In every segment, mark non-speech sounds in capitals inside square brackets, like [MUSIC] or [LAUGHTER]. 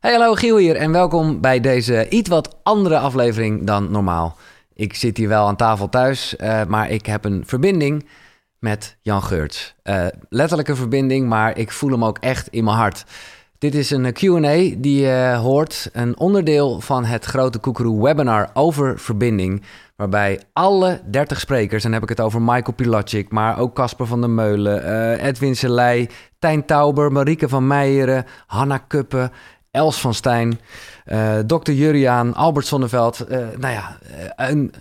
Hey, hallo Giel hier en welkom bij deze iets wat andere aflevering dan normaal. Ik zit hier wel aan tafel thuis, uh, maar ik heb een verbinding met Jan Geurts. Uh, letterlijke verbinding, maar ik voel hem ook echt in mijn hart. Dit is een Q&A die je hoort, een onderdeel van het grote Koekeroe webinar over verbinding, waarbij alle 30 sprekers, en dan heb ik het over Michael Pilacic, maar ook Casper van der Meulen, uh, Edwin Selei, Tijn Tauber, Marieke van Meijeren, Hanna Kuppen, Els van Stijn, uh, Dr. Juriaan, Albert Sonneveld. Uh, nou ja, een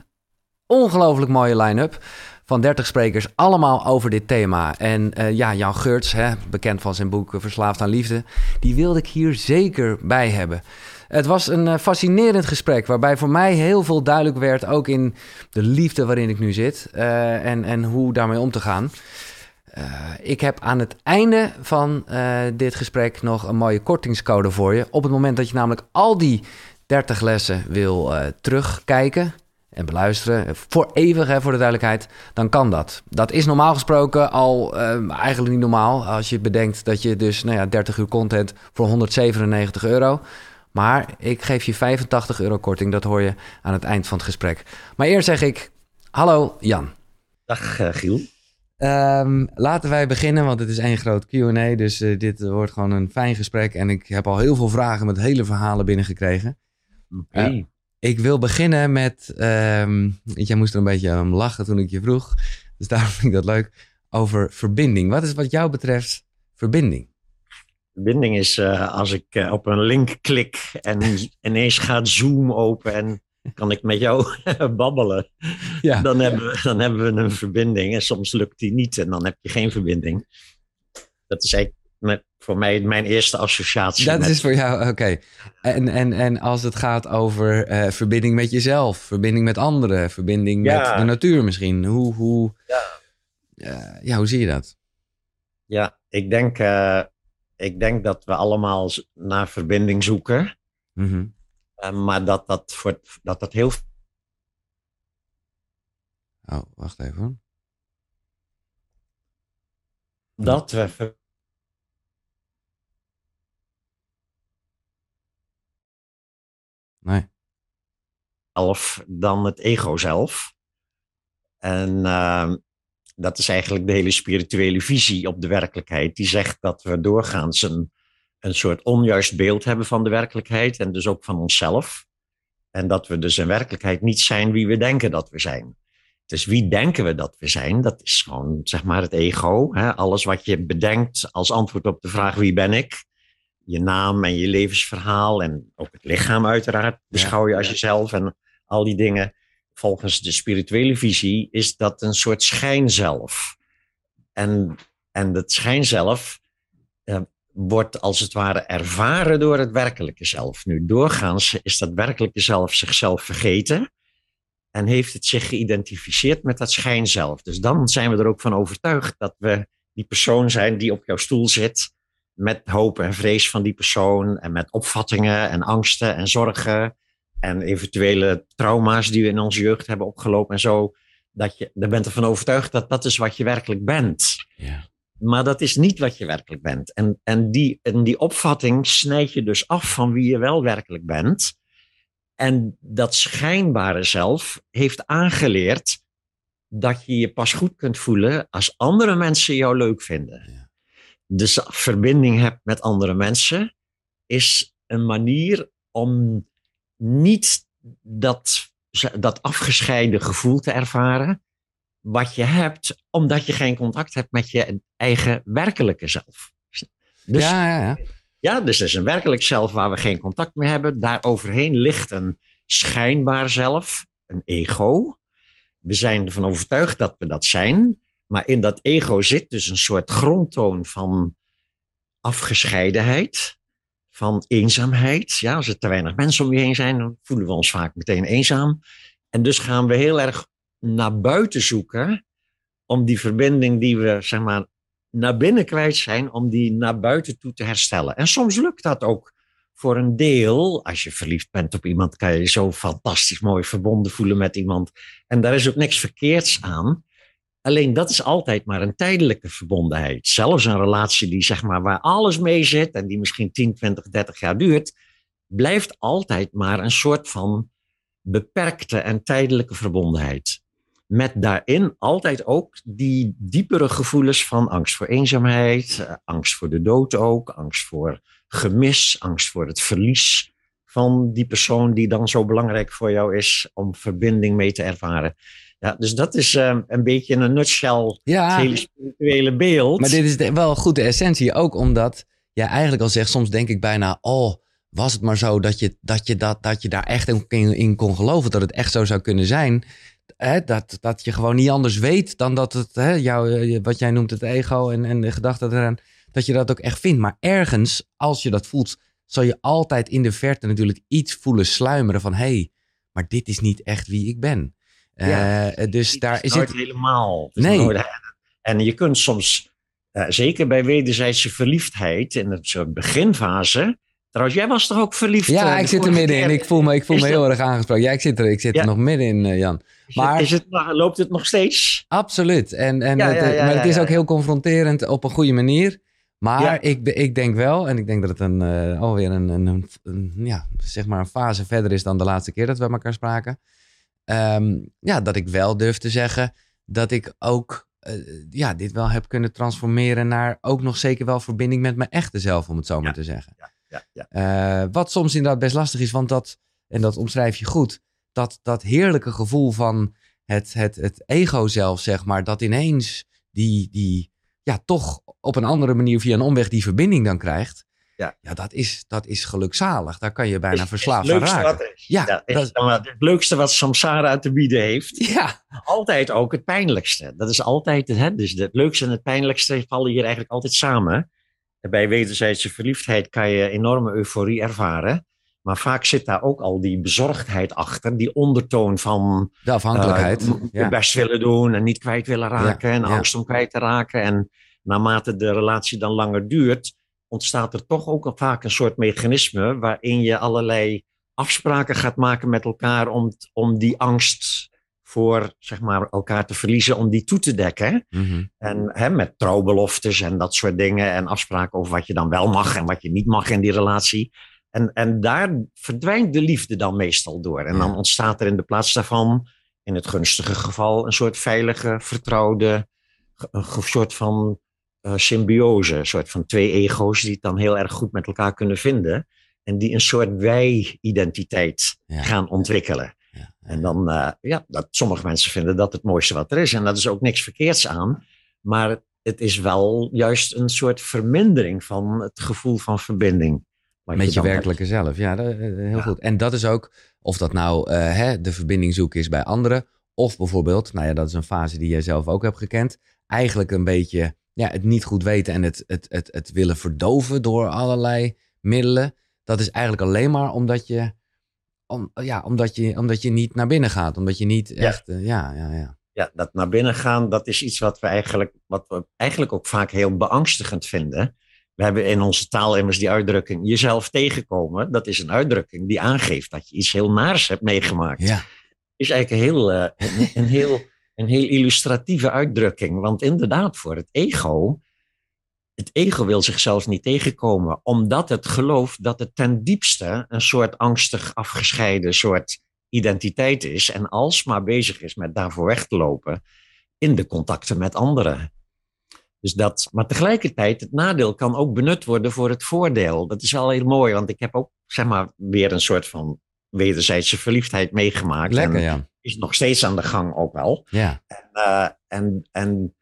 ongelooflijk mooie line-up van 30 sprekers, allemaal over dit thema. En ja, Jan Geurts, hè, bekend van zijn boek Verslaafd aan Liefde, die wilde ik hier zeker bij hebben. Het was een fascinerend gesprek, waarbij voor mij heel veel duidelijk werd, ook in de liefde waarin ik nu zit en, en hoe daarmee om te gaan. Uh, ik heb aan het einde van uh, dit gesprek nog een mooie kortingscode voor je. Op het moment dat je namelijk al die 30 lessen wil uh, terugkijken en beluisteren, voor eeuwig hè, voor de duidelijkheid, dan kan dat. Dat is normaal gesproken al eigenlijk niet normaal. Als je bedenkt dat je dus nou ja, 30 uur content voor 197 euro. Maar ik geef je 85 euro korting, dat hoor je aan het eind van het gesprek. Maar eerst zeg ik, hallo Jan. Dag Giel. Um, laten wij beginnen, want het is één groot Q&A. Dus uh, dit wordt gewoon een fijn gesprek. En ik heb al heel veel vragen met hele verhalen binnengekregen. Okay. Uh, ik wil beginnen met... Um, jij moest er een beetje om lachen toen ik je vroeg. Dus daarom vind ik dat leuk. Over verbinding. Wat is wat jou betreft verbinding? Verbinding is uh, als ik op een link klik en [LAUGHS] ineens gaat Zoom open en kan ik met jou [LAUGHS] babbelen. Ja. Dan, hebben we, dan hebben we een verbinding. En soms lukt die niet en dan heb je geen verbinding. Dat is eigenlijk met, voor mij mijn eerste associatie. Dat met... is voor jou, oké. Okay. En, en, en als het gaat over uh, verbinding met jezelf, verbinding met anderen, verbinding ja. met de natuur misschien. Hoe, hoe, ja. Uh, ja, hoe zie je dat? Ja, ik denk, uh, ik denk dat we allemaal naar verbinding zoeken. Mm -hmm. Uh, maar dat dat, voor, dat dat heel. Oh, wacht even. Dat we. Nee. Zelf dan het ego zelf. En uh, dat is eigenlijk de hele spirituele visie op de werkelijkheid. Die zegt dat we doorgaans een een soort onjuist beeld hebben van de werkelijkheid en dus ook van onszelf. En dat we dus in werkelijkheid niet zijn wie we denken dat we zijn. Dus wie denken we dat we zijn? Dat is gewoon, zeg maar, het ego. Hè? Alles wat je bedenkt als antwoord op de vraag wie ben ik? Je naam en je levensverhaal en ook het lichaam uiteraard beschouw je als jezelf en al die dingen. Volgens de spirituele visie is dat een soort schijnzelf. En, en dat schijnzelf wordt als het ware ervaren door het werkelijke zelf. Nu, doorgaans is dat werkelijke zelf zichzelf vergeten en heeft het zich geïdentificeerd met dat schijnzelf. Dus dan zijn we er ook van overtuigd dat we die persoon zijn die op jouw stoel zit, met hoop en vrees van die persoon en met opvattingen en angsten en zorgen en eventuele trauma's die we in onze jeugd hebben opgelopen en zo. Dat je, daar bent ervan overtuigd dat dat is wat je werkelijk bent. Ja. Maar dat is niet wat je werkelijk bent. En, en, die, en die opvatting snijd je dus af van wie je wel werkelijk bent. En dat schijnbare zelf heeft aangeleerd dat je je pas goed kunt voelen als andere mensen jou leuk vinden. Ja. Dus verbinding hebt met andere mensen is een manier om niet dat, dat afgescheiden gevoel te ervaren, wat je hebt, omdat je geen contact hebt met je eigen werkelijke zelf. Dus, ja, ja, ja. ja, dus er is een werkelijk zelf waar we geen contact mee hebben. Daar overheen ligt een schijnbaar zelf, een ego. We zijn ervan overtuigd dat we dat zijn. Maar in dat ego zit dus een soort grondtoon van afgescheidenheid, van eenzaamheid. Ja, als er te weinig mensen om je heen zijn, dan voelen we ons vaak meteen eenzaam. En dus gaan we heel erg naar buiten zoeken om die verbinding die we zeg maar naar binnen kwijt zijn, om die naar buiten toe te herstellen. En soms lukt dat ook voor een deel. Als je verliefd bent op iemand, kan je je zo fantastisch mooi verbonden voelen met iemand. En daar is ook niks verkeerds aan. Alleen dat is altijd maar een tijdelijke verbondenheid. Zelfs een relatie die zeg maar waar alles mee zit en die misschien 10, 20, 30 jaar duurt, blijft altijd maar een soort van beperkte en tijdelijke verbondenheid. Met daarin altijd ook die diepere gevoelens van angst voor eenzaamheid, eh, angst voor de dood ook, angst voor gemis, angst voor het verlies van die persoon die dan zo belangrijk voor jou is om verbinding mee te ervaren. Ja, dus dat is um, een beetje in een nutshell Ja. het hele spirituele beeld. Maar dit is de- wel goed de essentie, ook omdat jij eigenlijk al zegt, soms denk ik bijna, oh, was het maar zo dat je, dat je, dat, dat je daar echt in, in kon geloven, dat het echt zo zou kunnen zijn. Hè, dat, dat je gewoon niet anders weet dan dat het, hè, jou, eh, wat jij noemt het ego en, en de gedachte eraan, dat je dat ook echt vindt. Maar ergens, als je dat voelt, zal je altijd in de verte natuurlijk iets voelen sluimeren van, hé, hey, maar dit is niet echt wie ik ben. Ja. Eh, dus Het daar is het... helemaal. Het Nee. nooit- en je kunt soms, eh, zeker bij wederzijdse verliefdheid, in een soort beginfase. Trouwens, jij was toch ook verliefd? Ja, eh, ik zit er middenin. Ik voel me, ik voel me dat- heel erg aangesproken. Ja, ik zit er, ik zit Ja. er nog middenin, eh, Jan. Is maar- het, is het, loopt het nog steeds? Absoluut. En, en Ja, het, ja, ja, maar het is ook heel confronterend op een goede manier. Maar ik, ik denk wel, en ik denk dat het een, eh, alweer een, een, een, een- ja, zeg maar een fase verder is dan de laatste keer dat we elkaar spraken. Ehm, ja, dat ik wel durf te zeggen dat ik ook eh, ja, dit wel heb kunnen transformeren naar ook nog zeker wel verbinding met mijn echte zelf, om het zo maar te zeggen. Ja, ja. Eh, wat soms inderdaad best lastig is, want dat, en dat omschrijf je goed, dat, dat heerlijke gevoel van het, het, het ego zelf, zeg maar, dat ineens die, die, ja, toch op een andere manier via een omweg die verbinding dan krijgt. Ja. ja dat, is, dat is gelukzalig. Daar kan je bijna Is- verslaafd aan raken. is. Ja, dat is- het leukste wat samsara te bieden heeft. [LAUGHS] Ja, Altijd ook het pijnlijkste. Dat is altijd het, hè? dus het leukste en het pijnlijkste vallen hier eigenlijk altijd samen. Bij wederzijdse verliefdheid kan je enorme euforie ervaren. Maar vaak zit daar ook al die bezorgdheid achter, die ondertoon van de afhankelijkheid. eh, je ja. best willen doen en niet kwijt willen raken en ja. angst om kwijt te raken. En naarmate de relatie dan langer duurt, ontstaat er toch ook al vaak een soort mechanisme waarin je allerlei afspraken gaat maken met elkaar om, om die angst voor zeg maar, elkaar te verliezen, om die toe te dekken. Mhm. En hè, met trouwbeloftes en dat soort dingen. En afspraken over wat je dan wel mag en wat je niet mag in die relatie. En, en daar verdwijnt de liefde dan meestal door. En dan ontstaat er in de plaats daarvan, in het gunstige geval, een soort veilige, vertrouwde, een soort van eh, symbiose. Een soort van twee ego's die het dan heel erg goed met elkaar kunnen vinden. En die een soort wij-identiteit Ja. gaan ontwikkelen. En dan, eh, ja, dat, sommige mensen vinden dat het mooiste wat er is. En dat is ook niks verkeerds aan. Maar het is wel juist een soort vermindering van het gevoel van verbinding. Met je hebt. werkelijke zelf. Ja, dat, eh, heel Ja. goed. En dat is ook, of dat nou eh, hè, de verbinding zoeken is bij anderen. Of bijvoorbeeld, nou ja, dat is een fase die jij zelf ook hebt gekend. Eigenlijk een beetje ja, het niet goed weten en het, het, het, het willen verdoven door allerlei middelen. Dat is eigenlijk alleen maar omdat je, om, ja, omdat je, omdat je niet naar binnen gaat. Omdat je niet echt, eh, ja, ja, ja. Ja, dat naar binnen gaan, dat is iets wat we eigenlijk, wat we eigenlijk ook vaak heel beangstigend vinden. We hebben in onze taal immers die uitdrukking jezelf tegenkomen. Dat is een uitdrukking die aangeeft dat je iets heel naars hebt meegemaakt. Ja, is eigenlijk een heel, eh, een, een heel, een heel illustratieve uitdrukking. Want inderdaad, voor het ego, het ego wil zichzelf niet tegenkomen, omdat het gelooft dat het ten diepste een soort angstig afgescheiden soort identiteit is. En alsmaar bezig is met daarvoor weg te lopen in de contacten met anderen. Dus dat, maar tegelijkertijd, het nadeel kan ook benut worden voor het voordeel. Dat is wel heel mooi, want ik heb ook, zeg maar, weer een soort van wederzijdse verliefdheid meegemaakt. lekker En ja. is nog steeds aan de gang ook wel. Ja, Eh, en, en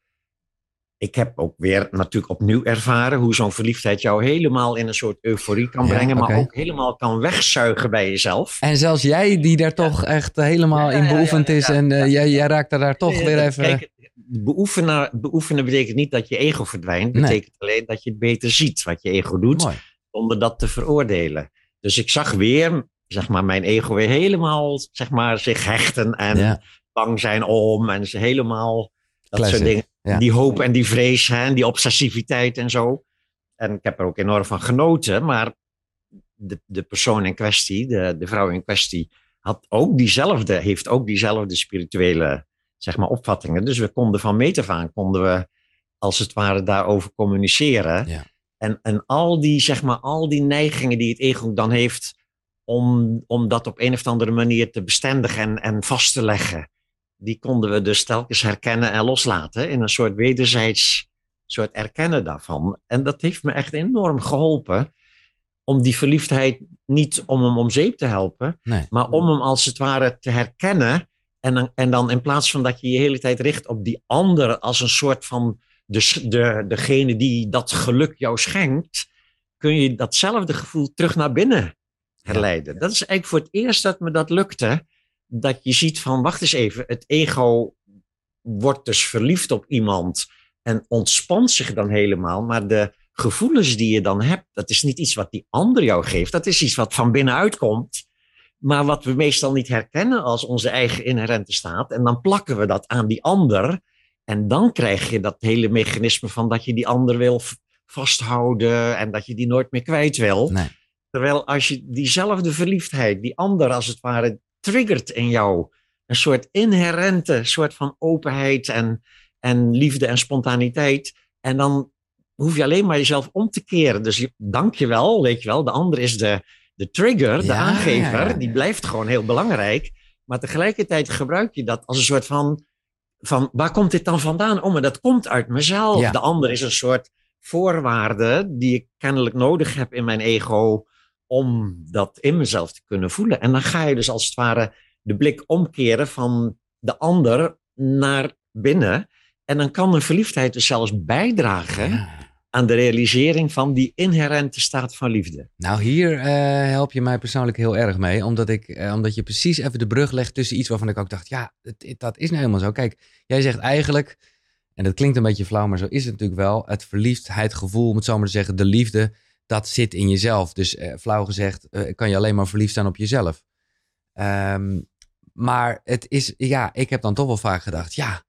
ik heb ook weer natuurlijk opnieuw ervaren hoe zo'n verliefdheid jou helemaal in een soort euforie kan Ja, brengen, maar ook helemaal kan wegzuigen bij jezelf. En zelfs jij die daar toch echt helemaal Ja, ja, in beoefend ja, is ja, en eh, ja. jij, jij raakt er daar toch weer even... Kijk, beoefenen, beoefenen betekent niet dat je ego verdwijnt. Nee. betekent alleen dat je het beter ziet wat je ego doet, Mooi. zonder dat te veroordelen. Dus ik zag weer, zeg maar, mijn ego weer helemaal, zeg maar, zich hechten en Ja. bang zijn om en ze helemaal dat Classic, soort dingen. Ja. Die hoop en die vrees hè, en die obsessiviteit en zo. En ik heb er ook enorm van genoten, maar de, de persoon in kwestie, de, de vrouw in kwestie, had ook diezelfde, heeft ook diezelfde spirituele zeg maar, opvattingen. Dus we konden van meet af aan, konden we als het ware daarover communiceren. Ja. En, en al die, zeg maar, al die neigingen die het ego dan heeft om, om dat op een of andere manier te bestendigen en, en vast te leggen. Die konden we dus telkens herkennen en loslaten in een soort wederzijds soort erkennen daarvan. En dat heeft me echt enorm geholpen om die verliefdheid niet om hem om zeep te helpen, Nee. maar om hem als het ware te herkennen. En dan, en dan in plaats van dat je je hele tijd richt op die ander als een soort van de, de, degene die dat geluk jou schenkt, kun je datzelfde gevoel terug naar binnen herleiden. Dat is eigenlijk voor het eerst dat me dat lukte. Dat je ziet van, wacht eens even, het ego wordt dus verliefd op iemand en ontspant zich dan helemaal. Maar de gevoelens die je dan hebt, dat is niet iets wat die ander jou geeft. Dat is iets wat van binnenuit komt. Maar wat we meestal niet herkennen als onze eigen inherente staat. En dan plakken we dat aan die ander. En dan krijg je dat hele mechanisme van dat je die ander wil vasthouden en dat je die nooit meer kwijt wil. Nee. Terwijl als je diezelfde verliefdheid, die ander als het ware triggert in jou, een soort inherente soort van openheid en, en liefde en spontaniteit. En dan hoef je alleen maar jezelf om te keren. Dus je, dank je wel, weet je wel. De ander is de, de trigger, de Ja, aangever. ja. Die blijft gewoon heel belangrijk. Maar tegelijkertijd gebruik je dat als een soort van, van waar komt dit dan vandaan? Oh, maar dat komt uit mezelf. De ander is een soort voorwaarde die ik kennelijk nodig heb in mijn ego om dat in mezelf te kunnen voelen. En dan ga je dus als het ware de blik omkeren van de ander naar binnen. En dan kan een verliefdheid dus zelfs bijdragen Ja. aan de realisering van die inherente staat van liefde. Nou, hier eh, help je mij persoonlijk heel erg mee. Omdat, ik, eh, omdat je precies even de brug legt tussen iets waarvan ik ook dacht... ja, het- dat is nou helemaal zo. Kijk, jij zegt eigenlijk... en dat klinkt een beetje flauw, maar zo is het natuurlijk wel... het verliefdheidgevoel, om het zo maar te zeggen, de liefde... dat zit in jezelf. Dus eh, flauw gezegd, eh, kan je alleen maar verliefd zijn op jezelf. Ehm, maar het is, ja, ik heb dan toch wel vaak gedacht... ja,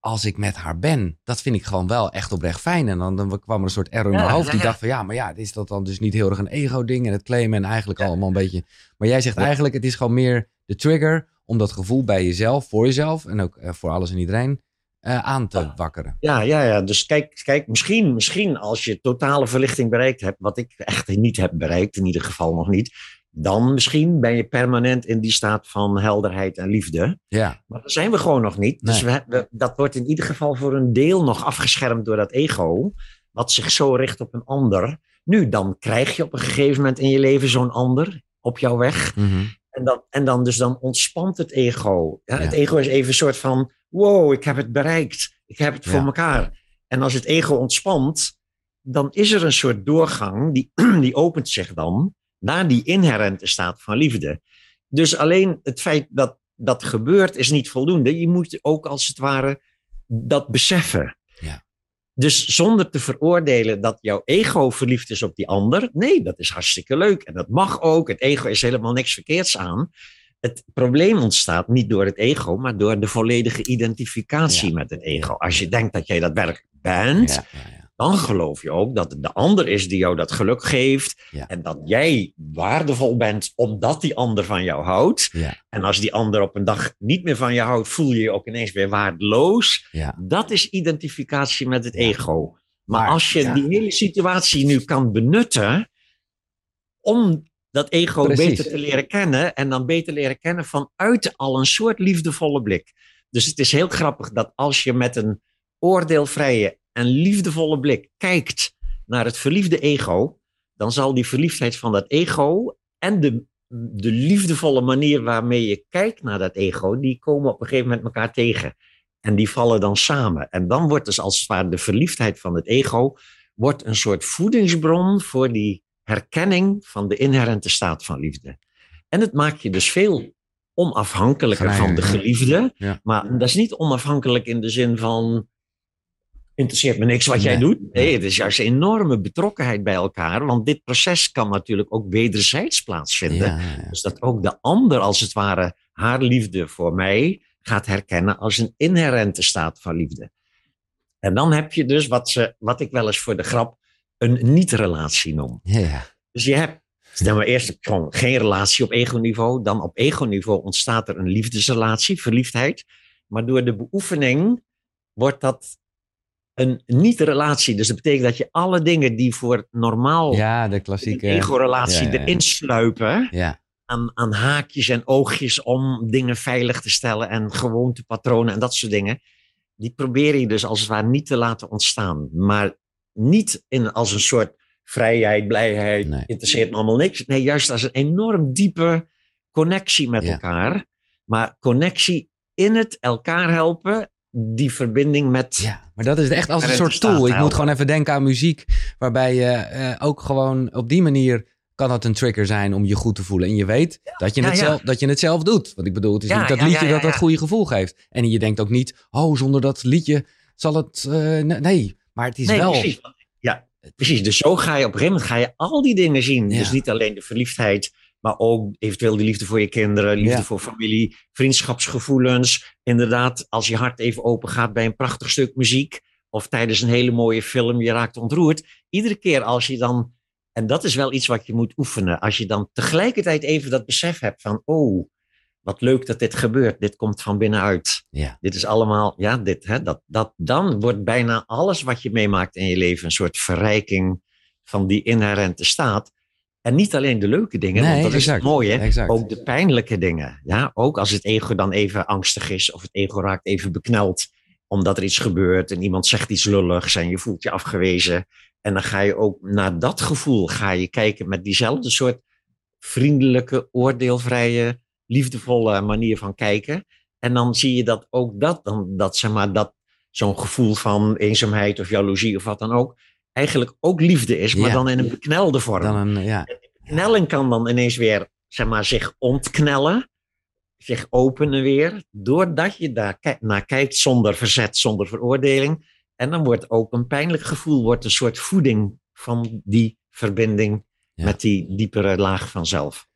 als ik met haar ben, dat vind ik gewoon wel echt oprecht fijn. En dan, dan kwam er een soort error in Ja, mijn hoofd. Die ja. dacht van ja, maar ja, is dat dan dus niet heel erg een ego-ding en het claimen en eigenlijk Ja. allemaal een beetje. Maar jij zegt eigenlijk, het is gewoon meer de trigger om dat gevoel bij jezelf, voor jezelf en ook eh, voor alles en iedereen eh, aan te wakkeren. Ja, ja, ja. Dus kijk, kijk misschien, misschien als je totale verlichting bereikt hebt, wat ik echt niet heb bereikt, in ieder geval nog niet, dan misschien ben je permanent in die staat van helderheid en liefde. Ja, Maar dat zijn we gewoon nog niet. Dus we, we- dat wordt in ieder geval voor een deel nog afgeschermd door dat ego, wat zich zo richt op een ander. Nu, dan krijg je op een gegeven moment in je leven zo'n ander op jouw weg. Mhm. En dan, en dan dus dan ontspant het ego. Ja, Het ego is even een soort van, wow, ik heb het bereikt. Ik heb het voor elkaar. En als het ego ontspant, dan is er een soort doorgang, die, [CLEARS THROAT] die opent zich dan naar die inherente staat van liefde. Dus alleen het feit dat dat gebeurt is niet voldoende. Je moet ook als het ware dat beseffen. Ja. Dus zonder te veroordelen dat jouw ego verliefd is op die ander. Nee, dat is hartstikke leuk. En dat mag ook. Het ego is helemaal niks verkeerds aan. Het probleem ontstaat niet door het ego, maar door de volledige identificatie Ja. met het ego. Als je denkt dat jij dat werkelijk bent, ja, ja, ja. dan geloof je ook dat het de ander is die jou dat geluk geeft. En dat jij waardevol bent omdat die ander van jou houdt. En als die ander op een dag niet meer van je houdt, voel je je ook ineens weer waardeloos. Dat is identificatie met het ego. Maar, Maar, als je die hele situatie nu kan benutten om dat ego Precies. beter te leren kennen en dan beter leren kennen vanuit al een soort liefdevolle blik. Dus het is heel grappig dat als je met een oordeelvrije en liefdevolle blik kijkt naar het verliefde ego, dan zal die verliefdheid van dat ego en de, de liefdevolle manier waarmee je kijkt naar dat ego, die komen op een gegeven moment elkaar tegen. En die vallen dan samen. En dan wordt dus als het ware de verliefdheid van het ego wordt een soort voedingsbron voor die herkenning van de inherente staat van liefde. En het maakt je dus veel onafhankelijker van de geliefde. Ja. Maar dat is niet onafhankelijk in de zin van interesseert me niks wat jij doet. Nee, het is juist een enorme betrokkenheid bij elkaar. Want dit proces kan natuurlijk ook wederzijds plaatsvinden. Ja, ja, ja. Dus dat ook de ander als het ware haar liefde voor mij gaat herkennen als een inherente staat van liefde. En dan heb je dus wat, ze, wat ik wel eens voor de grap een niet-relatie noem. Ja. Dus je hebt stel maar eerst gewoon geen relatie op ego-niveau. Dan op ego-niveau ontstaat er een liefdesrelatie, verliefdheid. Maar door de beoefening wordt dat een niet-relatie. Dus dat betekent dat je alle dingen die voor normaal ja, de een klassieke. ego-relatie ja, ja. erin sluipen, Ja, aan, aan haakjes en oogjes om dingen veilig te stellen en gewoontepatronen en dat soort dingen. Die probeer je dus als het ware niet te laten ontstaan. Maar niet in, als een soort vrijheid, blijheid, Nee. interesseert me allemaal niks. Nee, juist als een enorm diepe connectie met Ja. elkaar. Maar connectie in het elkaar helpen, die verbinding met. Ja, maar dat is echt als een soort tool. Ik moet gewoon even denken aan muziek, waarbij je eh, ook gewoon op die manier kan dat een trigger zijn om je goed te voelen. En je weet dat, je Ja, het ja. zelf, dat je het zelf doet. Want ik bedoel, het is niet dat liedje dat dat goede gevoel geeft. En je denkt ook niet, oh, zonder dat liedje zal het... eh, ne- nee, maar het is nee, wel... precies. Ja, precies. Dus zo ga je op een gegeven moment ga je al die dingen zien. Ja. Dus niet alleen de verliefdheid, maar ook eventueel de liefde voor je kinderen, liefde Ja. voor familie, vriendschapsgevoelens. Inderdaad, als je hart even open gaat bij een prachtig stuk muziek of tijdens een hele mooie film, je raakt ontroerd. Iedere keer als je dan, en dat is wel iets wat je moet oefenen, als je dan tegelijkertijd even dat besef hebt van, oh, wat leuk dat dit gebeurt, dit komt van binnenuit. Ja, Dit is allemaal, ja, dit, hè, dat, dat, dan wordt bijna alles wat je meemaakt in je leven een soort verrijking van die inherente staat. En niet alleen de leuke dingen, Nee, want dat is het mooie, exact. ook de pijnlijke dingen. Ja, ook als het ego dan even angstig is of het ego raakt even bekneld omdat er iets gebeurt en iemand zegt iets lulligs en je voelt je afgewezen. En dan ga je ook naar dat gevoel ga je kijken met diezelfde soort vriendelijke, oordeelvrije, liefdevolle manier van kijken. En dan zie je dat ook dat, dan, dat, zeg maar, dat zo'n gevoel van eenzaamheid of jaloezie of wat dan ook, eigenlijk ook liefde is, maar Ja. dan in een beknelde vorm. dan een... Ja, Knelling kan dan ineens weer, zeg maar, zich ontknellen, zich openen weer, doordat je daar naar kijkt zonder verzet, zonder veroordeling. En dan wordt ook een pijnlijk gevoel, wordt een soort voeding van die verbinding Ja. met die diepere laag van zelf.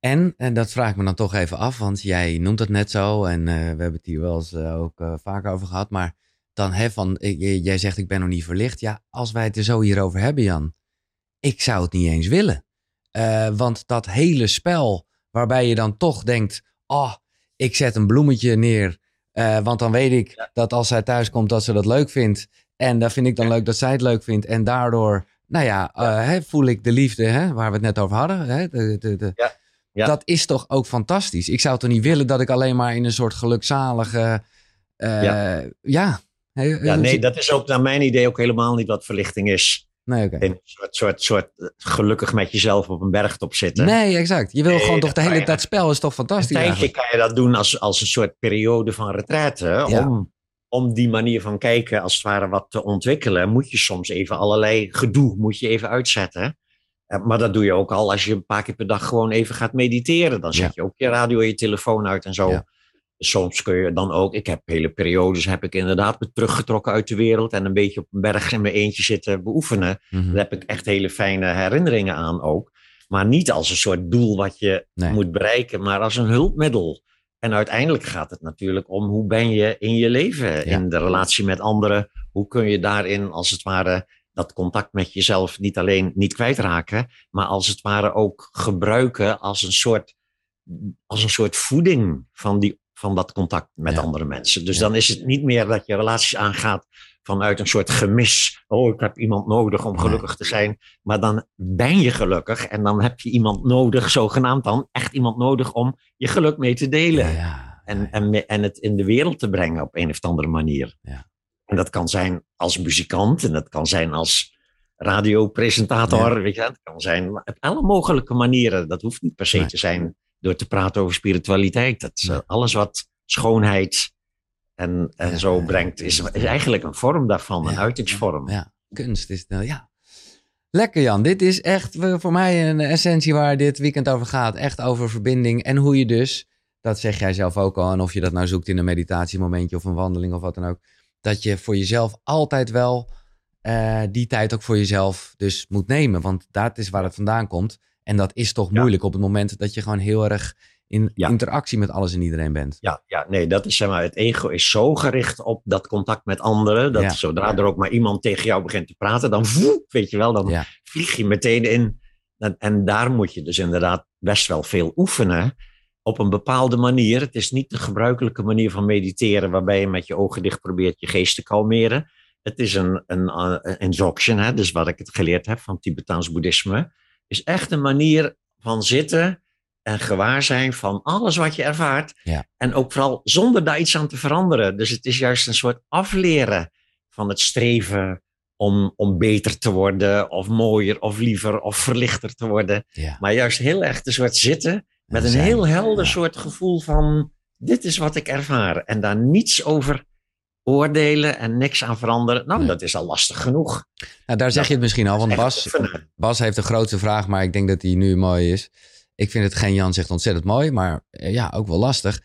En, en dat vraag ik me dan toch even af, want jij noemt het net zo en eh, we hebben het hier wel eens eh, ook eh, vaker over gehad, maar dan hè, van, jij zegt ik ben nog niet verlicht. Ja, als wij het er zo hierover hebben, Jan, ik zou het niet eens willen. Want dat hele spel waarbij je dan toch denkt, oh, ik zet een bloemetje neer, want dan weet ik dat als zij thuis komt dat ze dat leuk vindt. En dan vind ik dan leuk dat zij het leuk vindt. En daardoor, nou ja, hè, voel ik de liefde, hè, waar we het net over hadden. Hè, de, de, de, Ja. Dat is toch ook fantastisch. Ik zou toch niet willen dat ik alleen maar in een soort gelukzalige... eh, Ja. ja. Ja, nee, dat is ook naar mijn idee ook helemaal niet wat verlichting is. nee. Een soort, soort, soort eh, gelukkig met jezelf op een bergtop zitten. Nee, exact. Je wil Nee, gewoon toch de hele... je- Dat spel is toch Een fantastisch tijdje eigenlijk? kan je dat doen als, als een soort periode van retraite. Ja. Om, om die manier van kijken als het ware wat te ontwikkelen, moet je soms even allerlei gedoe moet je even uitzetten. Eh, Maar dat doe je ook al als je een paar keer per dag gewoon even gaat mediteren. Dan zet je ook je radio en je telefoon uit en zo. Ja. Soms kun je dan ook, ik heb hele periodes, heb ik inderdaad me teruggetrokken uit de wereld en een beetje op een berg in mijn eentje zitten beoefenen. Mhm. Daar heb ik echt hele fijne herinneringen aan ook. Maar niet als een soort doel wat je Nee. moet bereiken, maar als een hulpmiddel. En uiteindelijk gaat het natuurlijk om hoe ben je in je leven, in de relatie met anderen. Hoe kun je daarin als het ware dat contact met jezelf niet alleen niet kwijtraken, maar als het ware ook gebruiken als een soort, als een soort voeding van, die, van dat contact met Ja. andere mensen. Dus Ja. dan is het niet meer dat je relaties aangaat vanuit een soort gemis. Oh, ik heb iemand nodig om gelukkig te zijn. Maar dan ben je gelukkig en dan heb je iemand nodig, zogenaamd dan, echt iemand nodig om je geluk mee te delen. Ja. En, en, en het in de wereld te brengen op een of andere manier. Ja. En dat kan zijn als muzikant en dat kan zijn als radiopresentator. Weet je, het kan zijn op alle mogelijke manieren. Dat hoeft niet per se Nee. te zijn door te praten over spiritualiteit. Dat is, alles wat schoonheid en, en Ja. zo brengt, is, is eigenlijk een vorm daarvan, een Ja. uitingsvorm. Ja, kunst is nou ja. Lekker Jan, dit is echt voor mij een essentie waar dit weekend over gaat. Echt over verbinding en hoe je dus, dat zeg jij zelf ook al, en of je dat nou zoekt in een meditatiemomentje of een wandeling of wat dan ook, dat je voor jezelf altijd wel eh, die tijd ook voor jezelf dus moet nemen. Want dat is waar het vandaan komt. En dat is toch Ja. moeilijk op het moment dat je gewoon heel erg in Ja. interactie met alles en iedereen bent. Ja, ja, nee, dat is zeg maar, het ego is zo gericht op dat contact met anderen, dat Ja. zodra er ook maar iemand tegen jou begint te praten, dan voe, weet je wel, dan Ja. vlieg je meteen in. En, en daar moet je dus inderdaad best wel veel oefenen op een bepaalde manier. Het is niet de gebruikelijke manier van mediteren waarbij je met je ogen dicht probeert je geest te kalmeren. Het is een, een, eh, een dzogchen, hè, dus wat ik het geleerd heb van Tibetaans boeddhisme, is echt een manier van zitten en gewaarzijn van alles wat je ervaart. Ja. En ook vooral zonder daar iets aan te veranderen. Dus het is juist een soort afleren van het streven om, om beter te worden, of mooier, of liever, of verlichter te worden. Ja. Maar juist heel erg een soort zitten met En een zijn. heel helder Ja. soort gevoel van: dit is wat ik ervaar. En daar niets over oordelen en niks aan veranderen. Nou, Nee. dat is al lastig genoeg. Nou, daar zeg je het misschien al, want Bas. Bas heeft de grootste vraag, maar ik denk dat die nu mooi is. Ik vind het geen Jan zegt ontzettend mooi, maar eh, ja, ook wel lastig.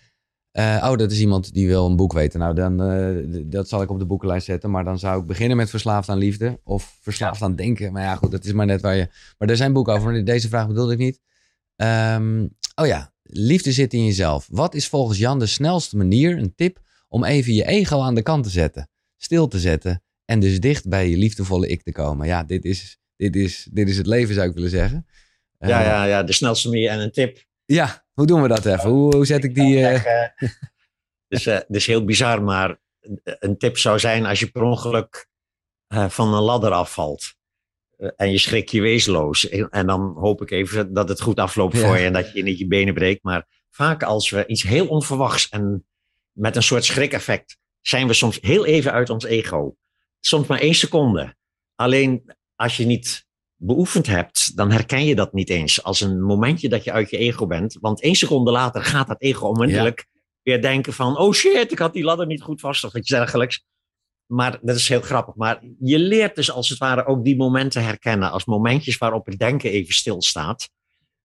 Eh, oh, dat is iemand die wil een boek weten. Nou, dan, eh, dat zal ik op de boekenlijst zetten. Maar dan zou ik beginnen met Verslaafd aan Liefde of Verslaafd aan Denken. Maar ja, goed, dat is maar net waar je... Maar er zijn boeken over. Deze vraag bedoelde ik niet. Ehm, oh ja, liefde zit in jezelf. Wat is volgens Jan de snelste manier, een tip, om even je ego aan de kant te zetten? Stil te zetten en dus dicht bij je liefdevolle ik te komen. Ja, dit is, dit is, dit is het leven, zou ik willen zeggen. Eh, Ja, ja, ja, de snelste manier en een tip. ja, hoe doen we dat even? Hoe, hoe zet ik die... eh, Zeggen, [LAUGHS] dus het is heel bizar, maar een tip zou zijn als je per ongeluk van een ladder afvalt. Eh, en je schrik je weesloos. En dan hoop ik even dat het goed afloopt voor je en dat je niet je benen breekt. Maar vaak als we iets heel onverwachts en met een soort schrikeffect zijn we soms heel even uit ons ego. Soms maar één seconde. Alleen als je niet beoefend hebt, dan herken je dat niet eens als een momentje dat je uit je ego bent. Want één seconde later gaat dat ego onmiddellijk weer denken van, oh shit, ik had die ladder niet goed vast of iets dergelijks. Maar dat is heel grappig. Maar je leert dus als het ware ook die momenten herkennen als momentjes waarop het denken even stilstaat.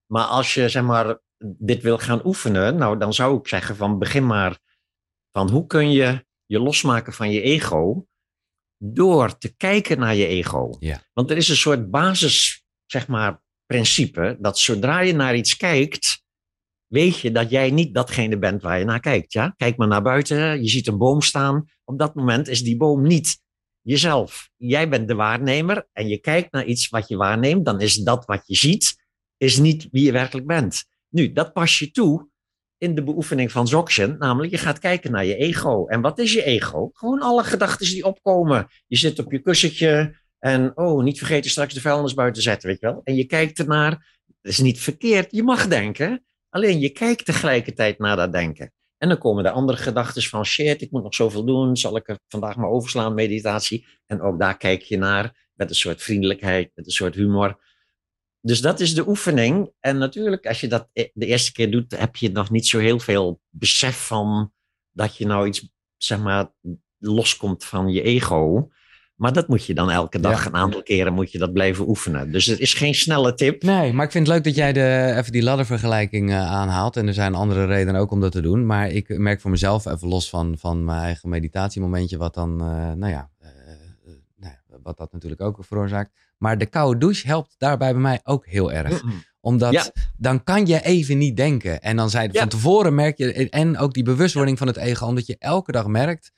Maar als je zeg maar dit wil gaan oefenen, nou dan zou ik zeggen van begin maar van hoe kun je je losmaken van je ego door te kijken naar je ego. Ja. Want er is een soort basis, zeg maar, principe dat zodra je naar iets kijkt, weet je dat jij niet datgene bent waar je naar kijkt. Ja? Kijk maar naar buiten, je ziet een boom staan. Op dat moment is die boom niet jezelf. Jij bent de waarnemer en je kijkt naar iets wat je waarneemt, dan is dat wat je ziet, is niet wie je werkelijk bent. Nu, dat pas je toe in de beoefening van Dzogchen, namelijk je gaat kijken naar je ego. En wat is je ego? Gewoon alle gedachten die opkomen. Je zit op je kussentje en oh, niet vergeten straks de vuilnis buiten te zetten, weet je wel. En je kijkt ernaar, dat is niet verkeerd, je mag denken, alleen je kijkt tegelijkertijd naar dat denken. En dan komen de andere gedachten van shit, ik moet nog zoveel doen, zal ik er vandaag maar overslaan, meditatie. En ook daar kijk je naar met een soort vriendelijkheid, met een soort humor. Dus dat is de oefening. En natuurlijk, als je dat e- de eerste keer doet, heb je nog niet zo heel veel besef van dat je nou iets, zeg maar, loskomt van je ego. Maar dat moet je dan elke dag, Ja. een aantal keren moet je dat blijven oefenen. Dus het is geen snelle tip. Nee, maar ik vind het leuk dat jij de, even die laddervergelijking eh, aanhaalt. En er zijn andere redenen ook om dat te doen. Maar ik merk voor mezelf, even los van, van mijn eigen meditatiemomentje, wat dan, eh, nou ja, eh, nou ja, wat dat natuurlijk ook veroorzaakt. Maar de koude douche helpt daarbij bij mij ook heel erg. Omdat Ja. dan kan je even niet denken. En dan zei Ja. van tevoren merk je, en ook die bewustwording van het ego, omdat je elke dag merkt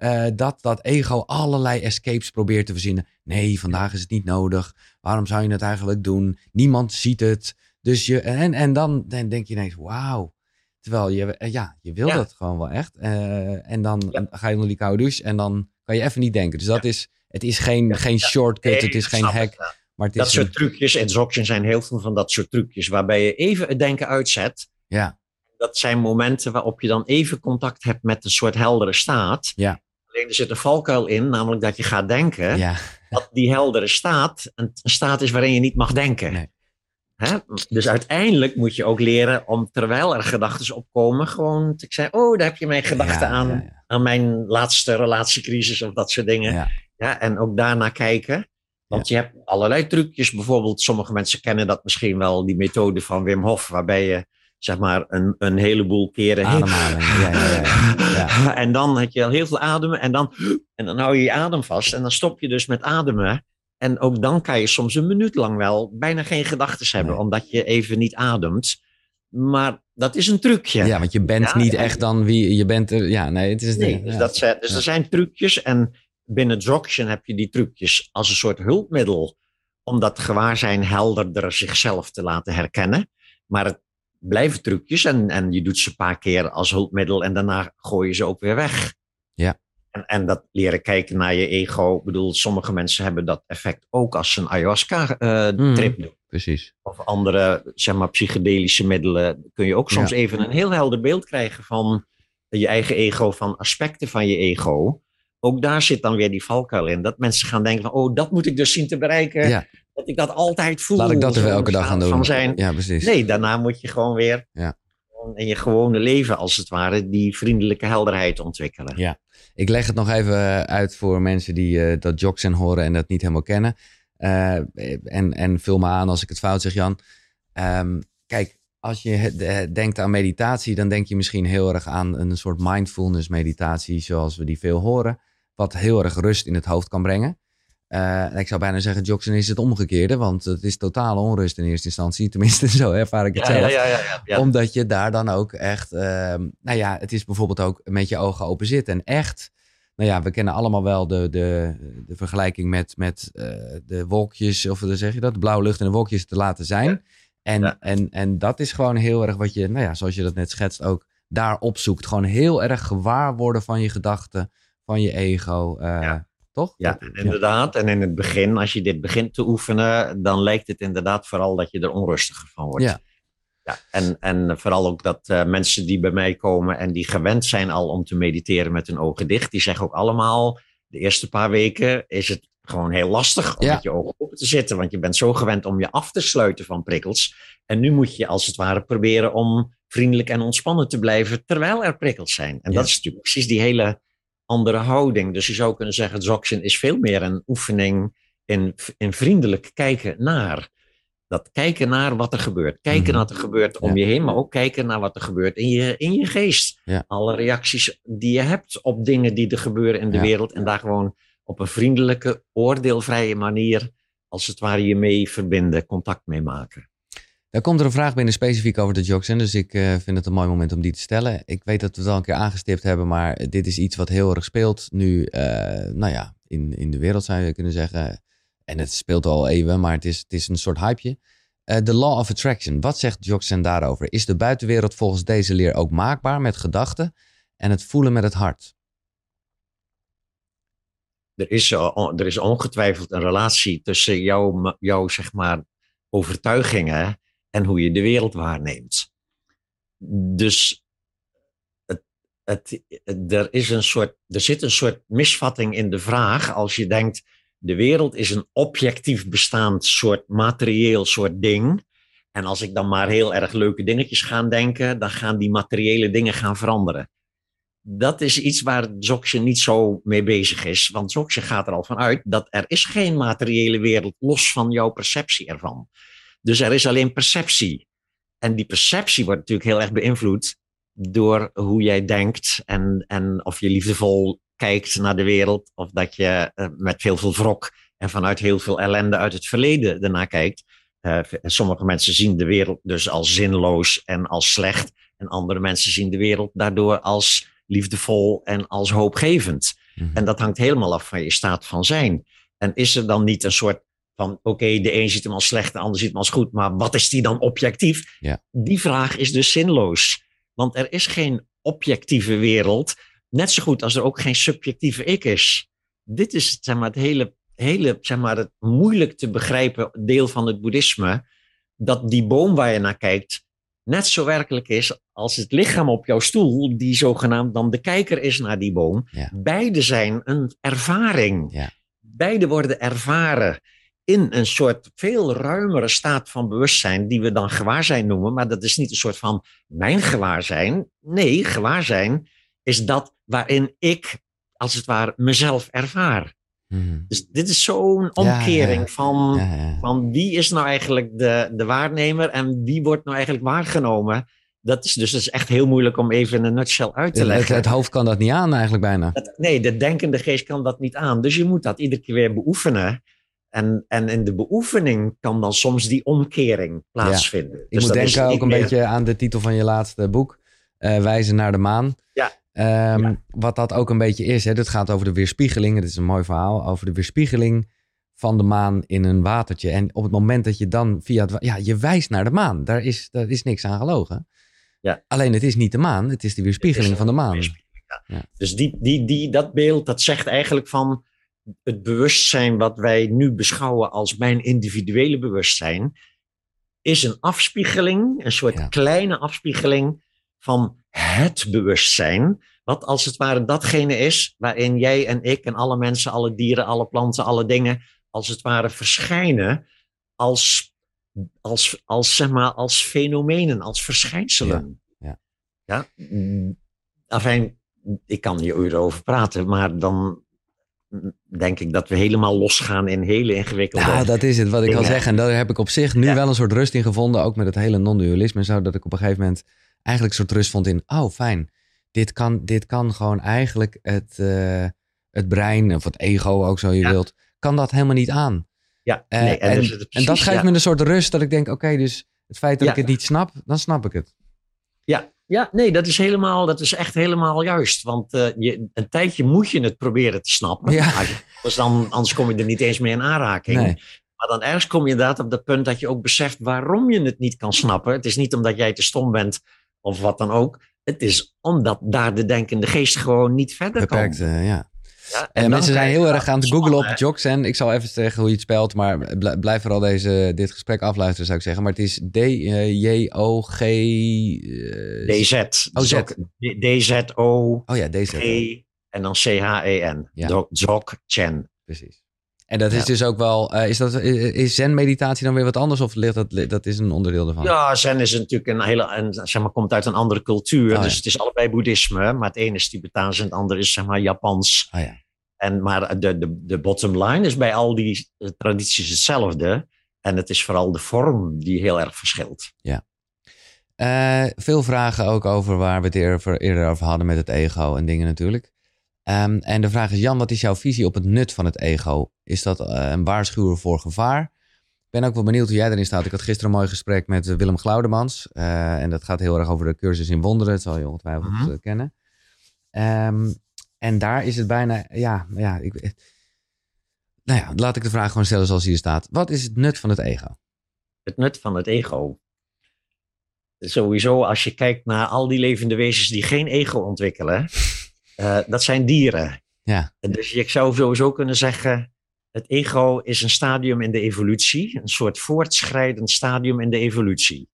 eh, dat dat ego allerlei escapes probeert te verzinnen. Nee, vandaag is het niet nodig. Waarom zou je het eigenlijk doen? Niemand ziet het. Dus je, en, en dan, dan denk je ineens, wauw. Terwijl je, eh, ja, je wil Ja. dat gewoon wel echt. Eh, en dan Ja. ga je onder die koude douche en dan kan je even niet denken. Dus dat is, het is geen, geen shortcut, Nee, het is dat geen hack. Maar het Dat is soort een- trucjes, in Dzogchen zijn heel veel van dat soort trucjes, waarbij je even het denken uitzet. ja, Dat zijn momenten waarop je dan even contact hebt met een soort heldere staat. Ja. Alleen er zit een valkuil in, namelijk dat je gaat denken ja, dat die heldere staat een, staat is waarin je niet mag denken. Nee. Hè? Dus uiteindelijk moet je ook leren om, terwijl er gedachten opkomen, gewoon te zeggen, oh, daar heb je mijn gedachten Ja, aan, ja, aan mijn laatste relatiecrisis of dat soort dingen. Ja. En ook daarnaar kijken. Want je hebt allerlei trucjes. Bijvoorbeeld, sommige mensen kennen dat misschien wel, die methode van Wim Hof, waarbij je zeg maar een, een heleboel keren Ademhaling. Ja, ja, [LAUGHS] en dan heb je al heel veel ademen en dan, en dan hou je je adem vast en dan stop je dus met ademen. En ook dan kan je soms een minuut lang wel bijna geen gedachten hebben, Nee. omdat je even niet ademt. Maar dat is een trucje. Ja, want je bent niet echt dan wie je bent. Er, ja, nee, het is Nee, dus, dat zijn, dus er zijn trucjes en binnen Dzogchen heb je die trucjes als een soort hulpmiddel om dat gewaarzijn helderder zichzelf te laten herkennen. Maar het blijven trucjes en, en je doet ze een paar keer als hulpmiddel en daarna gooi je ze ook weer weg. Ja. En, en dat leren kijken naar je ego. Ik bedoel, sommige mensen hebben dat effect ook als ze een ayahuasca-trip Mhm. doen. precies. Of andere, zeg maar, psychedelische middelen. Kun je ook soms even een heel helder beeld krijgen van je eigen ego, van aspecten van je ego. Ook daar zit dan weer die valkuil in. Dat mensen gaan denken van, oh, dat moet ik dus zien te bereiken. Ja. Dat ik dat altijd voel. Laat ik dat er wel elke dag gaan doen. Van zijn. Ja, precies. Nee, daarna moet je gewoon weer Ja. in je gewone leven, als het ware, die vriendelijke helderheid ontwikkelen. Ja. Ik leg het nog even uit voor mensen die eh, dat Joxen horen en dat niet helemaal kennen. Eh, en, en vul me aan als ik het fout zeg, Jan. Ehm, kijk, als je eh, denkt aan meditatie, dan denk je misschien heel erg aan een soort mindfulness meditatie, zoals we die veel horen, wat heel erg rust in het hoofd kan brengen. Eh, ik zou bijna zeggen, Joxen is het omgekeerde, want het is totale onrust in eerste instantie. [LAUGHS] Tenminste, zo ervaar ik het Ja, zelf ja, omdat je daar dan ook echt, ehm, nou ja, het is bijvoorbeeld ook met je ogen open zitten. En echt, nou ja, we kennen allemaal wel de, de, de vergelijking met, met eh, de wolkjes, of hoe zeg je dat, de blauwe lucht en de wolkjes te laten zijn. En, en, en dat is gewoon heel erg wat je, nou ja, zoals je dat net schetst, ook daar opzoekt. Gewoon heel erg gewaar worden van je gedachten, van je ego. eh, Ja. Toch? Ja, inderdaad. En in het begin, als je dit begint te oefenen, dan lijkt het inderdaad vooral dat je er onrustiger van wordt. Ja. Ja, en, en vooral ook dat eh, mensen die bij mij komen en die gewend zijn al om te mediteren met hun ogen dicht, die zeggen ook allemaal, de eerste paar weken is het gewoon heel lastig om Ja. met je ogen open te zitten, want je bent zo gewend om je af te sluiten van prikkels. En nu moet je als het ware proberen om vriendelijk en ontspannen te blijven terwijl er prikkels zijn. En Ja. dat is natuurlijk precies die hele andere houding. Dus je zou kunnen zeggen, Dzogchen is veel meer een oefening in, in vriendelijk kijken naar. Dat kijken naar wat er gebeurt. Kijken Mhm. naar wat er gebeurt om Ja. je heen, maar ook kijken naar wat er gebeurt in je, in je geest. Ja. Alle reacties die je hebt op dingen die er gebeuren in de Ja. wereld. En daar gewoon op een vriendelijke, oordeelvrije manier, als het ware, je mee verbinden, contact mee maken. Daar komt er een vraag binnen specifiek over de Joxen. Dus ik eh, vind het een mooi moment om die te stellen. Ik weet dat we het al een keer aangestipt hebben, maar dit is iets wat heel erg speelt nu, eh, nou ja, in, in de wereld zou je kunnen zeggen. En het speelt al eeuwen, maar het is, het is een soort hypeje. Eh, De law of attraction. Wat zegt Joxen daarover? Is de buitenwereld volgens deze leer ook maakbaar met gedachten en het voelen met het hart? er is, er is ongetwijfeld een relatie tussen jouw, jouw zeg maar, overtuigingen en hoe je de wereld waarneemt. Dus het, het, er, is een soort, er zit een soort misvatting in de vraag als je denkt, de wereld is een objectief bestaand soort materieel soort ding. En als ik dan maar heel erg leuke dingetjes ga denken, dan gaan die materiële dingen gaan veranderen dat is iets waar Dzogchen niet zo mee bezig is. Want Dzogchen gaat er al van uit dat er is geen materiële wereld los van jouw perceptie ervan. Dus er is alleen perceptie. En die perceptie wordt natuurlijk heel erg beïnvloed door hoe jij denkt en, en of je liefdevol kijkt naar de wereld. Of dat je uh, met heel veel wrok en vanuit heel veel ellende uit het verleden ernaar kijkt. Uh, sommige mensen zien de wereld dus als zinloos en als slecht. En andere mensen zien de wereld daardoor als liefdevol en als hoopgevend. Mm-hmm. En dat hangt helemaal af van je staat van zijn. En is er dan niet een soort van, oké, okay, de een ziet hem als slecht, de ander ziet hem als goed, maar wat is die dan objectief? Ja. Die vraag is dus zinloos. Want er is geen objectieve wereld, net zo goed als er ook geen subjectieve ik is. Dit is zeg maar, het hele, hele zeg maar, het moeilijk te begrijpen deel van het boeddhisme, dat die boom waar je naar kijkt, net zo werkelijk is als het lichaam op jouw stoel, die zogenaamd dan de kijker is naar die boom. Ja. Beide zijn een ervaring. Ja. Beide worden ervaren in een soort veel ruimere staat van bewustzijn, die we dan gewaarzijn noemen. Maar dat is niet een soort van mijn gewaarzijn. Nee, gewaarzijn is dat waarin ik, als het ware, mezelf ervaar. Mm-hmm. Dus dit is zo'n omkering ja, ja. Van, Ja, van wie is nou eigenlijk de, de waarnemer en wie wordt nou eigenlijk waargenomen. Dat is dus dat is echt heel moeilijk om even in een nutshell uit te het, leggen. het, hoofd kan dat niet aan eigenlijk bijna. Dat, nee, de denkende geest kan dat niet aan. Dus je moet dat iedere keer weer beoefenen. En, en in de beoefening kan dan soms die omkering plaatsvinden. Ik dus moet denken ook een meer- beetje aan de titel van je laatste boek, uh, Wijzen naar de maan. Ja. Um, Ja. Wat dat ook een beetje is. Hè? Dit gaat over de weerspiegeling. Het is een mooi verhaal over de weerspiegeling van de maan in een watertje. En op het moment dat je dan via het... Ja, je wijst naar de maan. Daar is, daar is niks aan gelogen. Ja. Alleen het is niet de maan. Het is de weerspiegeling Het is van de maan. ja. Ja. Dus die, die, die, dat beeld, dat zegt eigenlijk van het bewustzijn wat wij nu beschouwen als mijn individuele bewustzijn, is een afspiegeling, een soort Ja. kleine afspiegeling van het bewustzijn. Wat als het ware datgene is waarin jij en ik en alle mensen, alle dieren, alle planten, alle dingen, als het ware verschijnen als, als, als, zeg maar, als fenomenen, als verschijnselen. Ja, ja. mm, Afijn, ik kan hier over praten, maar dan denk ik dat we helemaal losgaan in hele ingewikkelde... Nou, dat is het wat ik dingen. zeggen. En daar heb ik op zich nu Ja. wel een soort rust in gevonden. Ook met het hele non-dualisme zo. Dat ik op een gegeven moment eigenlijk een soort rust vond in... Oh, fijn. Dit kan, dit kan gewoon eigenlijk het, eh, het brein of het ego ook zo je Ja. wilt. Kan dat helemaal niet aan. Ja, Eh, nee, en, dus en dat geeft ja. me een soort rust dat ik denk... Oké, dus het feit dat Ja. ik het niet snap, dan snap ik het. Ja, ja, nee, dat is helemaal, dat is echt helemaal juist. Want eh, je, een tijdje moet je het proberen te snappen. Ja. Anders, dan, anders kom je er niet eens mee in aanraking. Nee. Maar dan ergens kom je inderdaad op dat punt dat je ook beseft waarom je het niet kan snappen. Het is niet omdat jij te stom bent of wat dan ook. Het is omdat daar de denkende geest gewoon niet verder Beperkt, kan. eh, ja. Ja, En mensen zijn heel erg aan het googlen op Joxen. Ik zal even zeggen hoe je het spelt, maar bl- blijf vooral deze, dit gesprek afluisteren, zou ik zeggen. Maar het is D-J-O-G... eh, DZ. Oh, Z. D-Z-O-G Oh ja, deze. en dan C-H-E-N. Ja. Dzog Chen. Precies. En dat is Ja. dus ook wel... eh, is, dat, is is zen-meditatie dan weer wat anders? Of ligt dat, dat is een onderdeel ervan? Ja, Zen is natuurlijk een hele, een, zeg maar, komt uit een andere cultuur. Oh, dus ja. het is allebei boeddhisme, maar het ene is Tibetaans en het andere is zeg maar Japans. Ah ja. En, maar de, de, de bottom line is bij al die eh, tradities hetzelfde. En het is vooral de vorm die heel erg verschilt. Eh, veel vragen ook over waar we het eerder, eerder over hadden met het ego en dingen natuurlijk. Ehm, en de vraag is, Jan, wat is jouw visie op het nut van het ego? Is dat eh, een waarschuwer voor gevaar? Ik ben ook wel benieuwd hoe jij erin staat. Ik had gisteren een mooi gesprek met eh, Willem Glaudemans. eh, en dat gaat heel erg over de cursus in wonderen. Dat zal je ongetwijfeld Mhm. kennen. Ehm, en daar is het bijna, ja, ja ik, nou ja, laat ik de vraag gewoon stellen zoals hier staat. Wat is het nut van het ego? Het nut van het ego. Sowieso, als je kijkt naar al die levende wezens die geen ego ontwikkelen, eh, dat zijn dieren. Ja, Dus je zou sowieso kunnen zeggen, het ego is een stadium in de evolutie, een soort voortschrijdend stadium in de evolutie.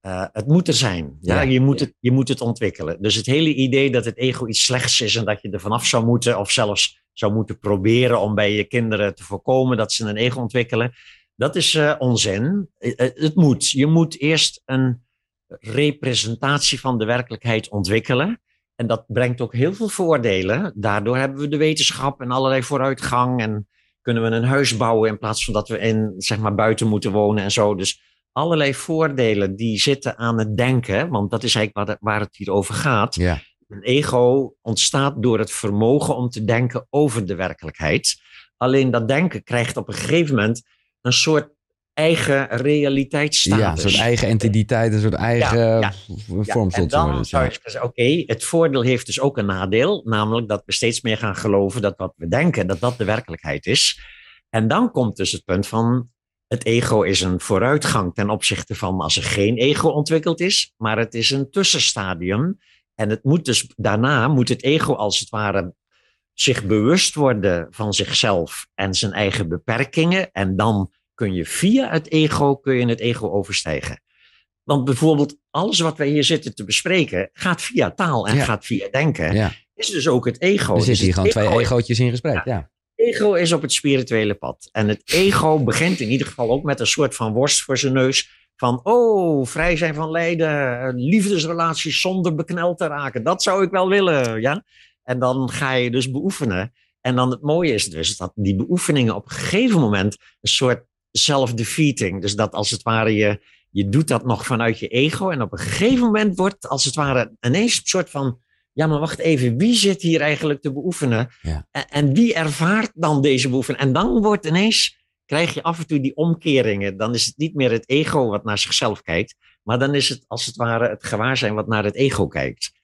Eh, het moet er zijn. Ja? Ja. Je, moet het, je moet het ontwikkelen. Dus het hele idee dat het ego iets slechts is en dat je er vanaf zou moeten, of zelfs zou moeten proberen om bij je kinderen te voorkomen dat ze een ego ontwikkelen, dat is eh, onzin. Het moet. Je moet eerst een representatie van de werkelijkheid ontwikkelen. En dat brengt ook heel veel voordelen. Daardoor hebben we de wetenschap en allerlei vooruitgang. En kunnen we een huis bouwen in plaats van dat we in, zeg maar, buiten moeten wonen en zo. Dus allerlei voordelen die zitten aan het denken. Want dat is eigenlijk waar, waar het hier over gaat. ja, Een ego ontstaat door het vermogen om te denken over de werkelijkheid. Alleen dat denken krijgt op een gegeven moment een soort eigen realiteitsstatus. ja, een soort eigen entiteit, een soort eigen ja, vorm en tot dan zou Ja. je zeggen, oké, het voordeel heeft dus ook een nadeel, namelijk dat we steeds meer gaan geloven dat wat we denken, dat dat de werkelijkheid is. En dan komt dus het punt van, het ego is een vooruitgang ten opzichte van als er geen ego ontwikkeld is, maar het is een tussenstadium. En het moet dus, daarna moet het ego als het ware zich bewust worden van zichzelf en zijn eigen beperkingen. En dan kun je via het ego, kun je het ego overstijgen. Want bijvoorbeeld alles wat wij hier zitten te bespreken, gaat via taal en Ja. gaat via denken. Ja. Is dus ook het ego. Er Dus zitten hier het gewoon twee ego- egootjes in gesprek. Ja. ego is op het spirituele pad. En het ego begint in ieder geval ook met een soort van worst voor zijn neus. Van, oh, vrij zijn van lijden, liefdesrelaties zonder bekneld te raken. Dat zou ik wel willen, ja. En dan ga je dus beoefenen. En dan het mooie is dus dat die beoefeningen op een gegeven moment een soort self-defeating. Dus dat als het ware je, je doet dat nog vanuit je ego. En op een gegeven moment wordt als het ware ineens een soort van, ja maar wacht even, wie zit hier eigenlijk te beoefenen? Ja. En, en wie ervaart dan deze beoefening? En dan wordt ineens, krijg je af en toe die omkeringen. Dan is het niet meer het ego wat naar zichzelf kijkt, maar dan is het als het ware het gewaarzijn wat naar het ego kijkt.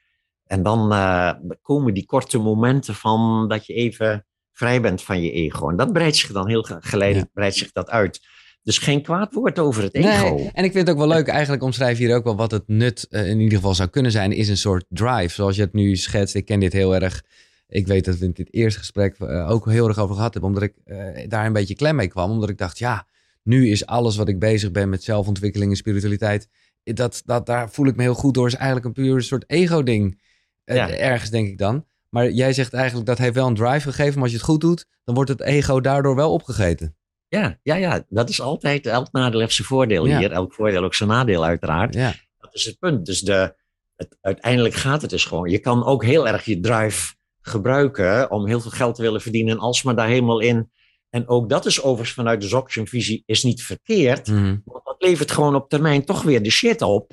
En dan eh, komen die korte momenten van dat je even vrij bent van je ego. En dat breidt zich dan heel ge- geleidelijk breidt zich dat uit. Dus geen kwaad woord over het ego. Nee, en ik vind het ook wel leuk, eigenlijk omschrijf je hier ook wel wat het nut eh, in ieder geval zou kunnen zijn, is een soort drive. Zoals je het nu schetst, ik ken dit heel erg. Ik weet dat we in dit eerste gesprek eh, ook heel erg over gehad hebben, omdat ik eh, daar een beetje klem mee kwam. Omdat ik dacht, ja, nu is alles wat ik bezig ben met zelfontwikkeling en spiritualiteit, dat, dat, daar voel ik me heel goed door. is eigenlijk een puur soort ego-ding. Ergens denk ik dan. Maar jij zegt eigenlijk dat heeft wel een drive gegeven. Maar als je het goed doet, dan wordt het ego daardoor wel opgegeten. Ja, ja, ja. dat is altijd. Elk nadeel heeft zijn voordeel hier. Elk voordeel ook zijn nadeel, uiteraard. Ja. Dat is het punt. Dus de, het, uiteindelijk gaat het dus gewoon. Je kan ook heel erg je drive gebruiken om heel veel geld te willen verdienen. En maar daar helemaal in. En ook dat is overigens vanuit de Zoction-visie is niet verkeerd. Mm. Want dat levert gewoon op termijn toch weer de shit op.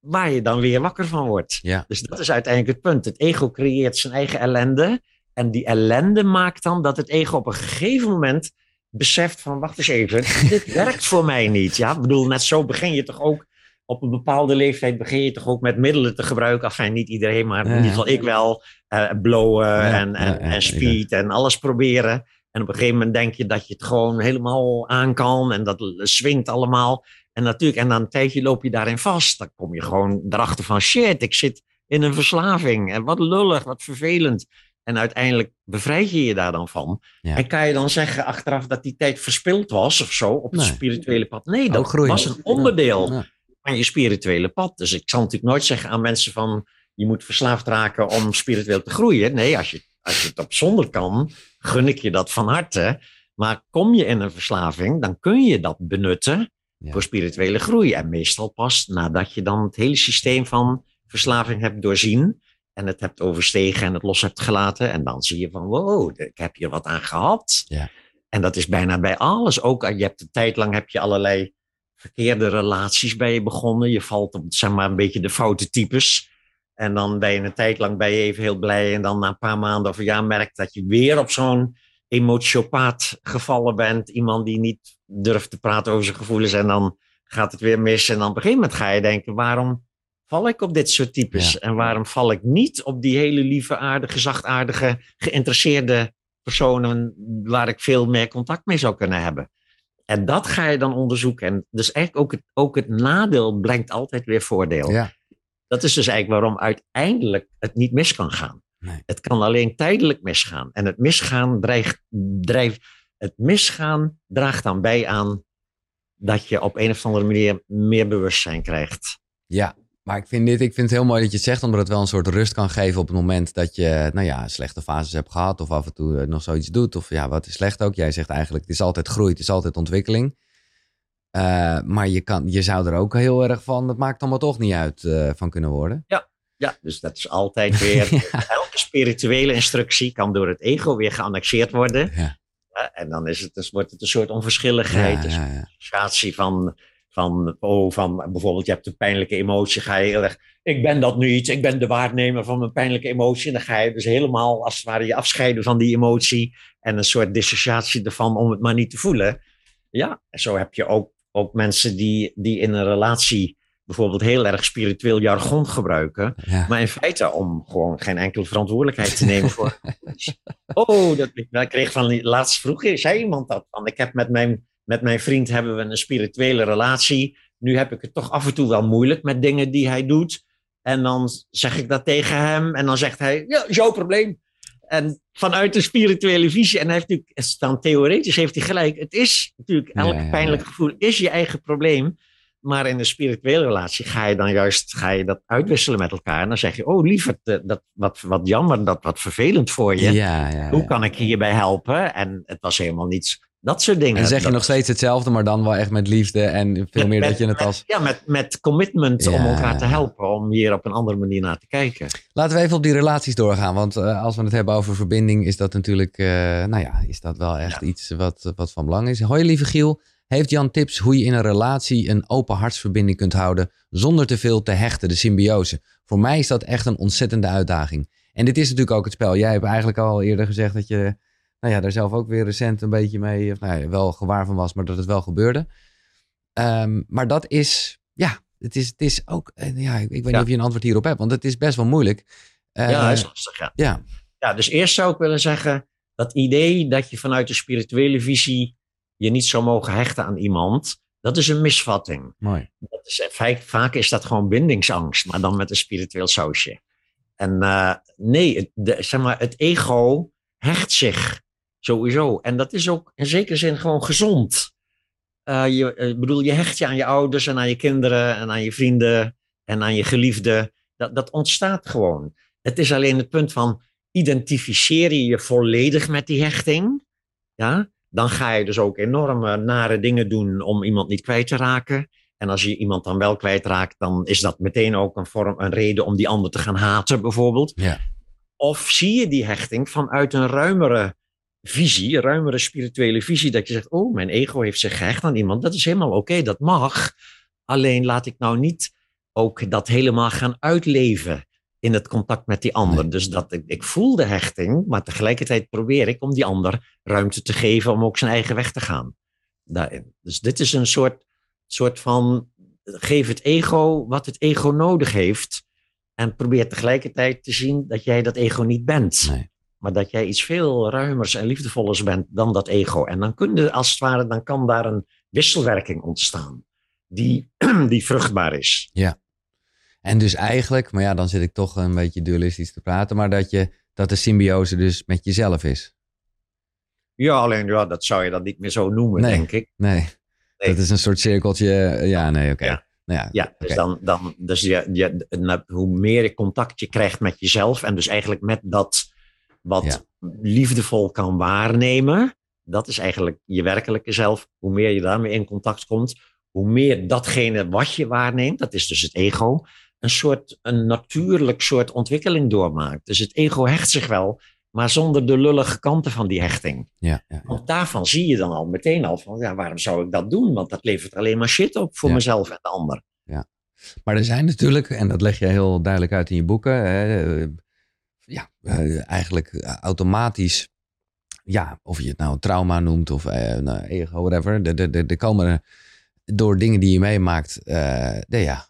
Waar je dan weer wakker van wordt. Ja. Dus dat is uiteindelijk het punt. Het ego creëert zijn eigen ellende. En die ellende maakt dan dat het ego op een gegeven moment beseft van, wacht eens even, [LAUGHS] dit werkt voor mij niet. Ja, ik bedoel, net zo begin je toch ook, op een bepaalde leeftijd begin je toch ook met middelen te gebruiken. Enfin, niet iedereen, maar in ieder geval ik wel. Uh, blowen en, en, en speed en alles proberen. En op een gegeven moment denk je dat je het gewoon helemaal aan kan en dat swingt allemaal. En natuurlijk, en dan een tijdje loop je daarin vast. Dan kom je gewoon erachter van shit, ik zit in een verslaving. En wat lullig, wat vervelend. En uiteindelijk bevrijd je je daar dan van. En kan je dan zeggen achteraf dat die tijd verspild was of zo op het spirituele pad? Nee, dat was een onderdeel van je spirituele pad. Dus ik zal natuurlijk nooit zeggen aan mensen van je moet verslaafd raken om spiritueel te groeien. Nee, als je, als je het op zonder kan, gun ik je dat van harte. Maar kom je in een verslaving, dan kun je dat benutten voor spirituele groei. En meestal pas nadat je dan het hele systeem van verslaving hebt doorzien en het hebt overstegen en het los hebt gelaten. En dan zie je van, wow, ik heb hier wat aan gehad. Ja. En dat is bijna bij alles. Ook je hebt een tijd lang heb je allerlei verkeerde relaties bij je begonnen. Je valt op, zeg maar, een beetje de foute types. En dan ben je een tijd lang ben je even heel blij. En dan na een paar maanden of een jaar merkt dat je weer op zo'n emotiopaat gevallen bent. Iemand die niet durft te praten over zijn gevoelens. En dan gaat het weer mis. En dan op een gegeven moment ga je denken, waarom val ik op dit soort types? En waarom val ik niet op die hele lieve, aardige, zachtaardige, geïnteresseerde personen waar ik veel meer contact mee zou kunnen hebben? En dat ga je dan onderzoeken. En dus eigenlijk ook het, ook het nadeel brengt altijd weer voordeel. Ja. Dat is dus eigenlijk waarom uiteindelijk het niet mis kan gaan. Nee. Het kan alleen tijdelijk misgaan. En het misgaan, dreigt, drijft, het misgaan draagt dan bij aan dat je op een of andere manier meer bewustzijn krijgt. Ja, maar ik vind, dit, ik vind het heel mooi dat je het zegt, omdat het wel een soort rust kan geven op het moment dat je, nou ja, slechte fases hebt gehad of af en toe eh, nog zoiets doet. Of ja, wat is slecht ook. Jij zegt eigenlijk, het is altijd groei, het is altijd ontwikkeling. Uh, maar je, kan, je zou er ook heel erg van, dat maakt allemaal toch niet uit, uh, van kunnen worden. Ja, ja, dus dat is altijd weer, [LAUGHS] spirituele instructie kan door het ego weer geannexeerd worden. Ja. en dan is het, dus wordt het een soort onverschilligheid, ja, een van van, oh, van bijvoorbeeld, je hebt een pijnlijke emotie, ga je heel erg, ik ben dat niet, ik ben de waarnemer van mijn pijnlijke emotie. En dan ga je dus helemaal, als het ware, je afscheiden van die emotie en een soort dissociatie ervan om het maar niet te voelen. Ja, en zo heb je ook, ook mensen die, die in een relatie bijvoorbeeld heel erg spiritueel jargon gebruiken, maar in feite om gewoon geen enkele verantwoordelijkheid te nemen voor. [LAUGHS] oh, dat, kreeg van laatst vroeg zei iemand dat van, ik heb met mijn met mijn vriend hebben we een spirituele relatie. Nu heb ik het toch af en toe wel moeilijk met dingen die hij doet. En dan zeg ik dat tegen hem en dan zegt hij, ja, jouw probleem. En vanuit de spirituele visie, en hij heeft natuurlijk, dan theoretisch heeft hij gelijk. Het is natuurlijk, elk pijnlijk gevoel is je eigen probleem. Maar in een spirituele relatie ga je dan juist ga je dat uitwisselen met elkaar. En dan zeg je, oh lieverd, eh, dat, wat, wat jammer, dat wat vervelend voor je. Ja, ja, Hoe kan ik hierbij helpen? En het was helemaal niets dat soort dingen. En zeg je nog steeds hetzelfde, maar dan wel echt met liefde en veel meer dat je het als... Ja, met, met commitment om elkaar te helpen, om hier op een andere manier naar te kijken. Laten we even op die relaties doorgaan, want uh, als we het hebben over verbinding, is dat natuurlijk, uh, nou ja, is dat wel echt iets wat, wat van belang is. Hoi lieve Giel, heeft Jan tips hoe je in een relatie een open hartsverbinding kunt houden zonder te veel te hechten, de symbiose? Voor mij is dat echt een ontzettende uitdaging. En dit is natuurlijk ook het spel. Jij hebt eigenlijk al eerder gezegd dat je nou ja, daar zelf ook weer recent een beetje mee, of nou ja, wel gewaar van was, maar dat het wel gebeurde. Um, maar dat is, ja, het is, het is ook, eh, ja, ik, weet niet of je een antwoord hierop hebt, want het is best wel moeilijk. Uh, ja, is lastig, ja. ja. Ja, dus eerst zou ik willen zeggen, dat idee dat je vanuit de spirituele visie je niet zou mogen hechten aan iemand, dat is een misvatting. Mooi. Dat is, vaak, vaak is dat gewoon bindingsangst, maar dan met een spiritueel sausje. En uh, nee, het, de, zeg maar, het ego hecht zich Sowieso. En dat is ook in zekere zin gewoon gezond. Uh, je, uh, bedoel, je hecht je aan je ouders en aan je kinderen en aan je vrienden en aan je geliefden. Dat, dat ontstaat gewoon. Het is alleen het punt van identificeer je je volledig met die hechting. Ja, dan ga je dus ook enorme nare dingen doen om iemand niet kwijt te raken. En als je iemand dan wel kwijtraakt, dan is dat meteen ook een vorm, een reden om die ander te gaan haten, bijvoorbeeld. Ja. Of zie je die hechting vanuit een ruimere visie, een ruimere spirituele visie, dat je zegt, oh, mijn ego heeft zich gehecht aan iemand. Dat is helemaal oké, dat mag. Alleen laat ik nou niet ook dat helemaal gaan uitleven in het contact met die ander. Dus dat ik, ik voel de hechting, maar tegelijkertijd probeer ik om die ander ruimte te geven om ook zijn eigen weg te gaan. Daarin. Dus dit is een soort, soort van geef het ego wat het ego nodig heeft. En probeer tegelijkertijd te zien dat jij dat ego niet bent. Nee. Maar dat jij iets veel ruimers en liefdevollers bent dan dat ego. En dan, kun je, als het ware, dan kan daar een wisselwerking ontstaan. Die, [CLEARS THROAT] die vruchtbaar is. Ja. En dus eigenlijk, maar ja, dan zit ik toch een beetje dualistisch te praten, maar dat, je, dat de symbiose dus met jezelf is. Ja, alleen ja, dat zou je dan niet meer zo noemen, Nee. denk ik. Nee, dat is een soort cirkeltje. Ja, nee, oké. Ja. Nou ja, Ja, dus, dan, dan, dus je, je, hoe meer je contact je krijgt met jezelf en dus eigenlijk met dat wat Ja. liefdevol kan waarnemen, dat is eigenlijk je werkelijke zelf. Hoe meer je daarmee in contact komt, hoe meer datgene wat je waarneemt, dat is dus het ego, een soort, een natuurlijk soort ontwikkeling doormaakt. Dus het ego hecht zich wel, maar zonder de lullige kanten van die hechting. Ja, ja, ja. Want daarvan zie je dan al meteen al van, ja, waarom zou ik dat doen? Want dat levert alleen maar shit op voor Ja. mezelf en de ander. Maar er zijn natuurlijk, en dat leg je heel duidelijk uit in je boeken, hè, eh, ja, eh, eigenlijk eh, automatisch, ja, of je het nou trauma noemt of eh, nou, ego, whatever. Er, er, er- er komen er door dingen die je meemaakt, nee, ja,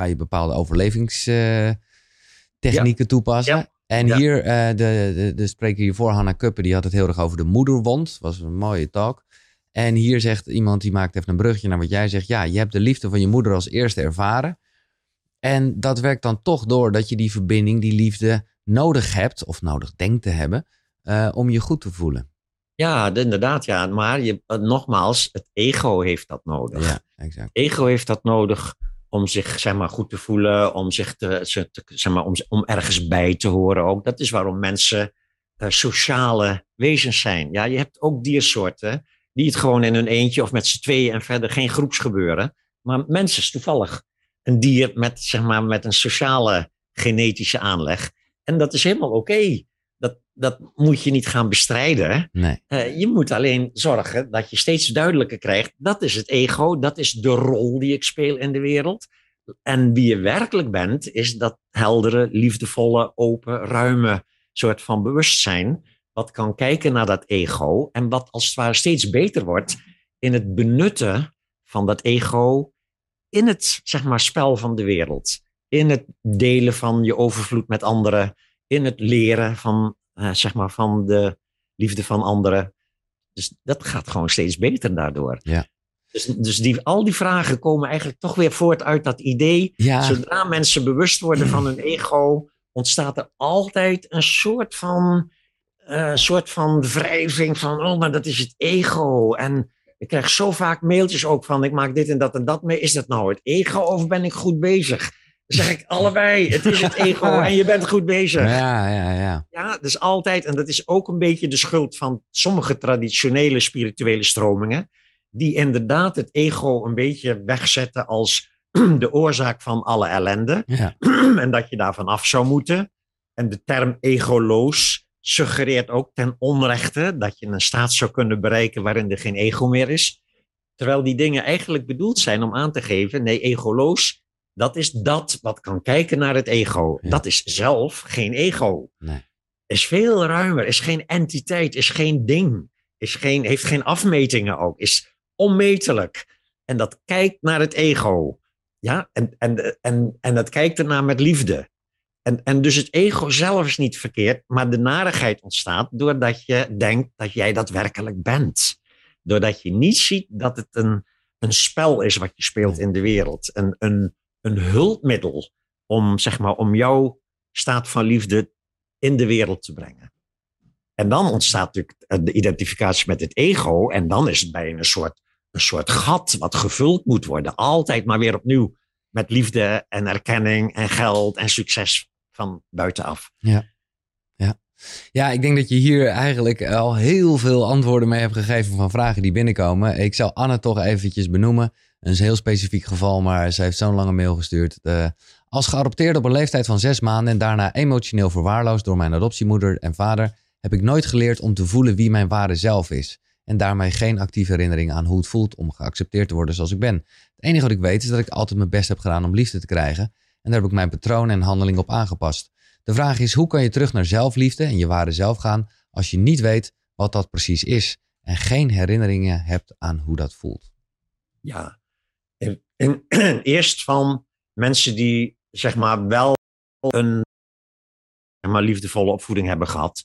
ga je bepaalde overlevingstechnieken toepassen. Ja. En Ja. hier, eh, de, de, de spreker hiervoor, Hanna Kuppen, die had het heel erg over de moederwond. was een mooie talk. En hier zegt iemand, die maakt even een brugje naar wat jij zegt. Ja, je hebt de liefde van je moeder als eerste ervaren. En dat werkt dan toch door dat je die verbinding, die liefde nodig hebt, of nodig denkt te hebben, eh, om je goed te voelen. Ja, de- inderdaad, ja. Maar je, eh, nogmaals, het ego heeft dat nodig. Ja, exact. ego heeft dat nodig om zich zeg maar, goed te voelen, om, zich te, ze te- zeg maar, om, om ergens bij te horen ook. Dat is waarom mensen eh, sociale wezens zijn. Ja, je hebt ook diersoorten die het gewoon in hun eentje of met z'n tweeën en verder geen groepsgebeuren. Maar mensen is toevallig een dier met, zeg maar, met een sociale genetische aanleg. En dat is helemaal oké. Dat moet je niet gaan bestrijden. Nee, Eh, je moet alleen zorgen dat je steeds duidelijker krijgt, dat is het ego, dat is de rol die ik speel in de wereld. En wie je werkelijk bent, is dat heldere, liefdevolle, open, ruime soort van bewustzijn, wat kan kijken naar dat ego en wat als het ware steeds beter wordt in het benutten van dat ego in het zeg maar, spel van de wereld. In het delen van je overvloed met anderen, in het leren van, eh, zeg maar, van de liefde van anderen. Dus dat gaat gewoon steeds beter daardoor. Ja. Dus, dus die, al die vragen komen eigenlijk toch weer voort uit dat idee. ja, Zodra mensen bewust worden van hun ego, ontstaat er altijd een soort van, eh, soort van wrijving van, oh, maar dat is het ego. En ik krijg zo vaak mailtjes ook van, ik maak dit en dat en dat mee. Is dat nou het ego of ben ik goed bezig? Zeg ik allebei, het is het ego [LAUGHS] en je bent goed bezig. ja, ja, ja. Ja, dus altijd, en dat is ook een beetje de schuld van sommige traditionele spirituele stromingen, die inderdaad het ego een beetje wegzetten als [CLEARS THROAT] de oorzaak van alle ellende ja. [CLEARS THROAT] en dat je daarvan af zou moeten. En de term egoloos suggereert ook ten onrechte dat je een staat zou kunnen bereiken waarin er geen ego meer is. Terwijl die dingen eigenlijk bedoeld zijn om aan te geven, nee, egoloos, dat is dat wat kan kijken naar het ego. Ja. Dat is zelf geen ego. Nee. Is veel ruimer, is geen entiteit, is geen ding, is geen, heeft geen afmetingen ook, is onmetelijk. En dat kijkt naar het ego. Ja, en, en, en, en dat kijkt ernaar met liefde. En, en dus het ego zelf is niet verkeerd, maar de narigheid ontstaat doordat je denkt dat jij dat werkelijk bent. Doordat je niet ziet dat het een, een spel is wat je speelt in de wereld. Een, een, een hulpmiddel om, zeg maar, om jouw staat van liefde in de wereld te brengen. En dan ontstaat natuurlijk de identificatie met het ego. En dan is het bij een soort een soort gat wat gevuld moet worden. Altijd maar weer opnieuw met liefde en erkenning en geld en succes van buitenaf. Ja. Ja. Ja, ik denk dat je hier eigenlijk al heel veel antwoorden mee hebt gegeven van vragen die binnenkomen. Ik zal Anne toch eventjes benoemen. Een heel specifiek geval, maar ze heeft zo'n lange mail gestuurd. Uh, als geadopteerd op een leeftijd van zes maanden en daarna emotioneel verwaarloosd door mijn adoptiemoeder en vader, heb ik nooit geleerd om te voelen wie mijn ware zelf is. En daarmee geen actieve herinnering aan hoe het voelt om geaccepteerd te worden zoals ik ben. Het enige wat ik weet is dat ik altijd mijn best heb gedaan om liefde te krijgen. En daar heb ik mijn patroon en handeling op aangepast. De vraag is, hoe kan je terug naar zelfliefde en je ware zelf gaan als je niet weet wat dat precies is en geen herinneringen hebt aan hoe dat voelt? Ja, [CLEARS THROAT] eerst van mensen die zeg maar wel een zeg maar, liefdevolle opvoeding hebben gehad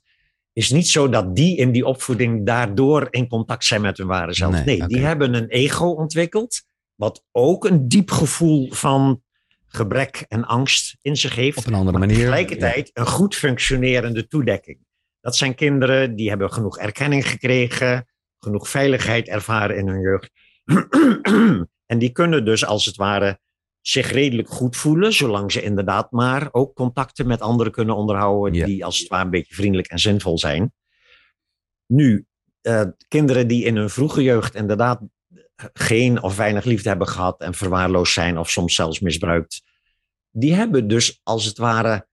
is niet zo dat die in die opvoeding daardoor in contact zijn met hun ware zelf. Nee, die hebben een ego ontwikkeld, wat ook een diep gevoel van gebrek en angst in zich heeft. Op een andere manier. Tegelijkertijd een goed functionerende toedekking. Dat zijn kinderen die hebben genoeg erkenning gekregen, genoeg veiligheid ervaren in hun jeugd. [CLEARS THROAT] [CLEARS THROAT] en die kunnen dus als het ware zich redelijk goed voelen, zolang ze inderdaad maar ook contacten met anderen kunnen onderhouden die als het ware een beetje vriendelijk en zinvol zijn. Nu, uh, kinderen die in hun vroege jeugd inderdaad geen of weinig liefde hebben gehad en verwaarloosd zijn of soms zelfs misbruikt, die hebben dus als het ware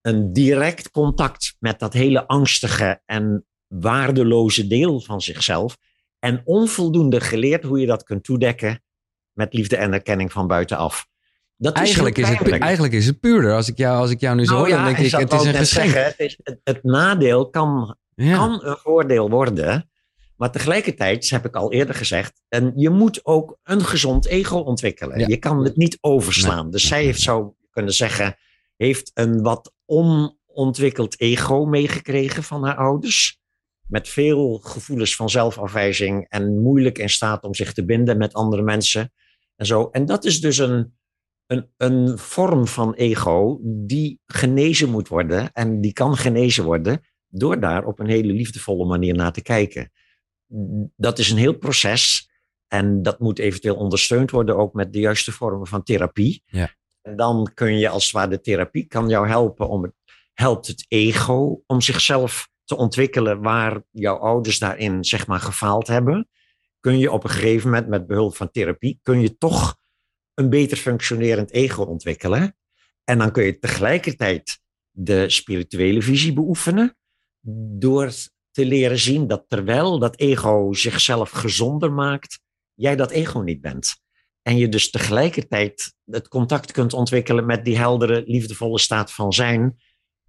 een direct contact met dat hele angstige en waardeloze deel van zichzelf en onvoldoende geleerd hoe je dat kunt toedekken met liefde en erkenning van buitenaf. Dat eigenlijk, is, het, eigenlijk is het puurder. Als ik jou, als ik jou nu zo nou, hoor, dan denk ik, het is een geschenk. Zeggen, het, het, nadeel kan, kan een voordeel worden. Maar tegelijkertijd, heb ik al eerder gezegd, en je moet ook een gezond ego ontwikkelen. Je kan het niet overslaan. Dus zij heeft, zou kunnen zeggen, heeft een wat onontwikkeld ego meegekregen van haar ouders. Met veel gevoelens van zelfafwijzing en moeilijk in staat om zich te binden met andere mensen. En, zo. en dat is dus een, een, een vorm van ego die genezen moet worden. En die kan genezen worden door daar op een hele liefdevolle manier naar te kijken. Dat is een heel proces. En dat moet eventueel ondersteund worden ook met de juiste vormen van therapie. Ja. En dan kun je als het ware de therapie kan jou helpen om het, helpt het ego om zichzelf te ontwikkelen waar jouw ouders daarin zeg maar gefaald hebben kun je op een gegeven moment met behulp van therapie, kun je toch een beter functionerend ego ontwikkelen. En dan kun je tegelijkertijd de spirituele visie beoefenen door te leren zien dat terwijl dat ego zichzelf gezonder maakt, jij dat ego niet bent. En je dus tegelijkertijd het contact kunt ontwikkelen met die heldere, liefdevolle staat van zijn,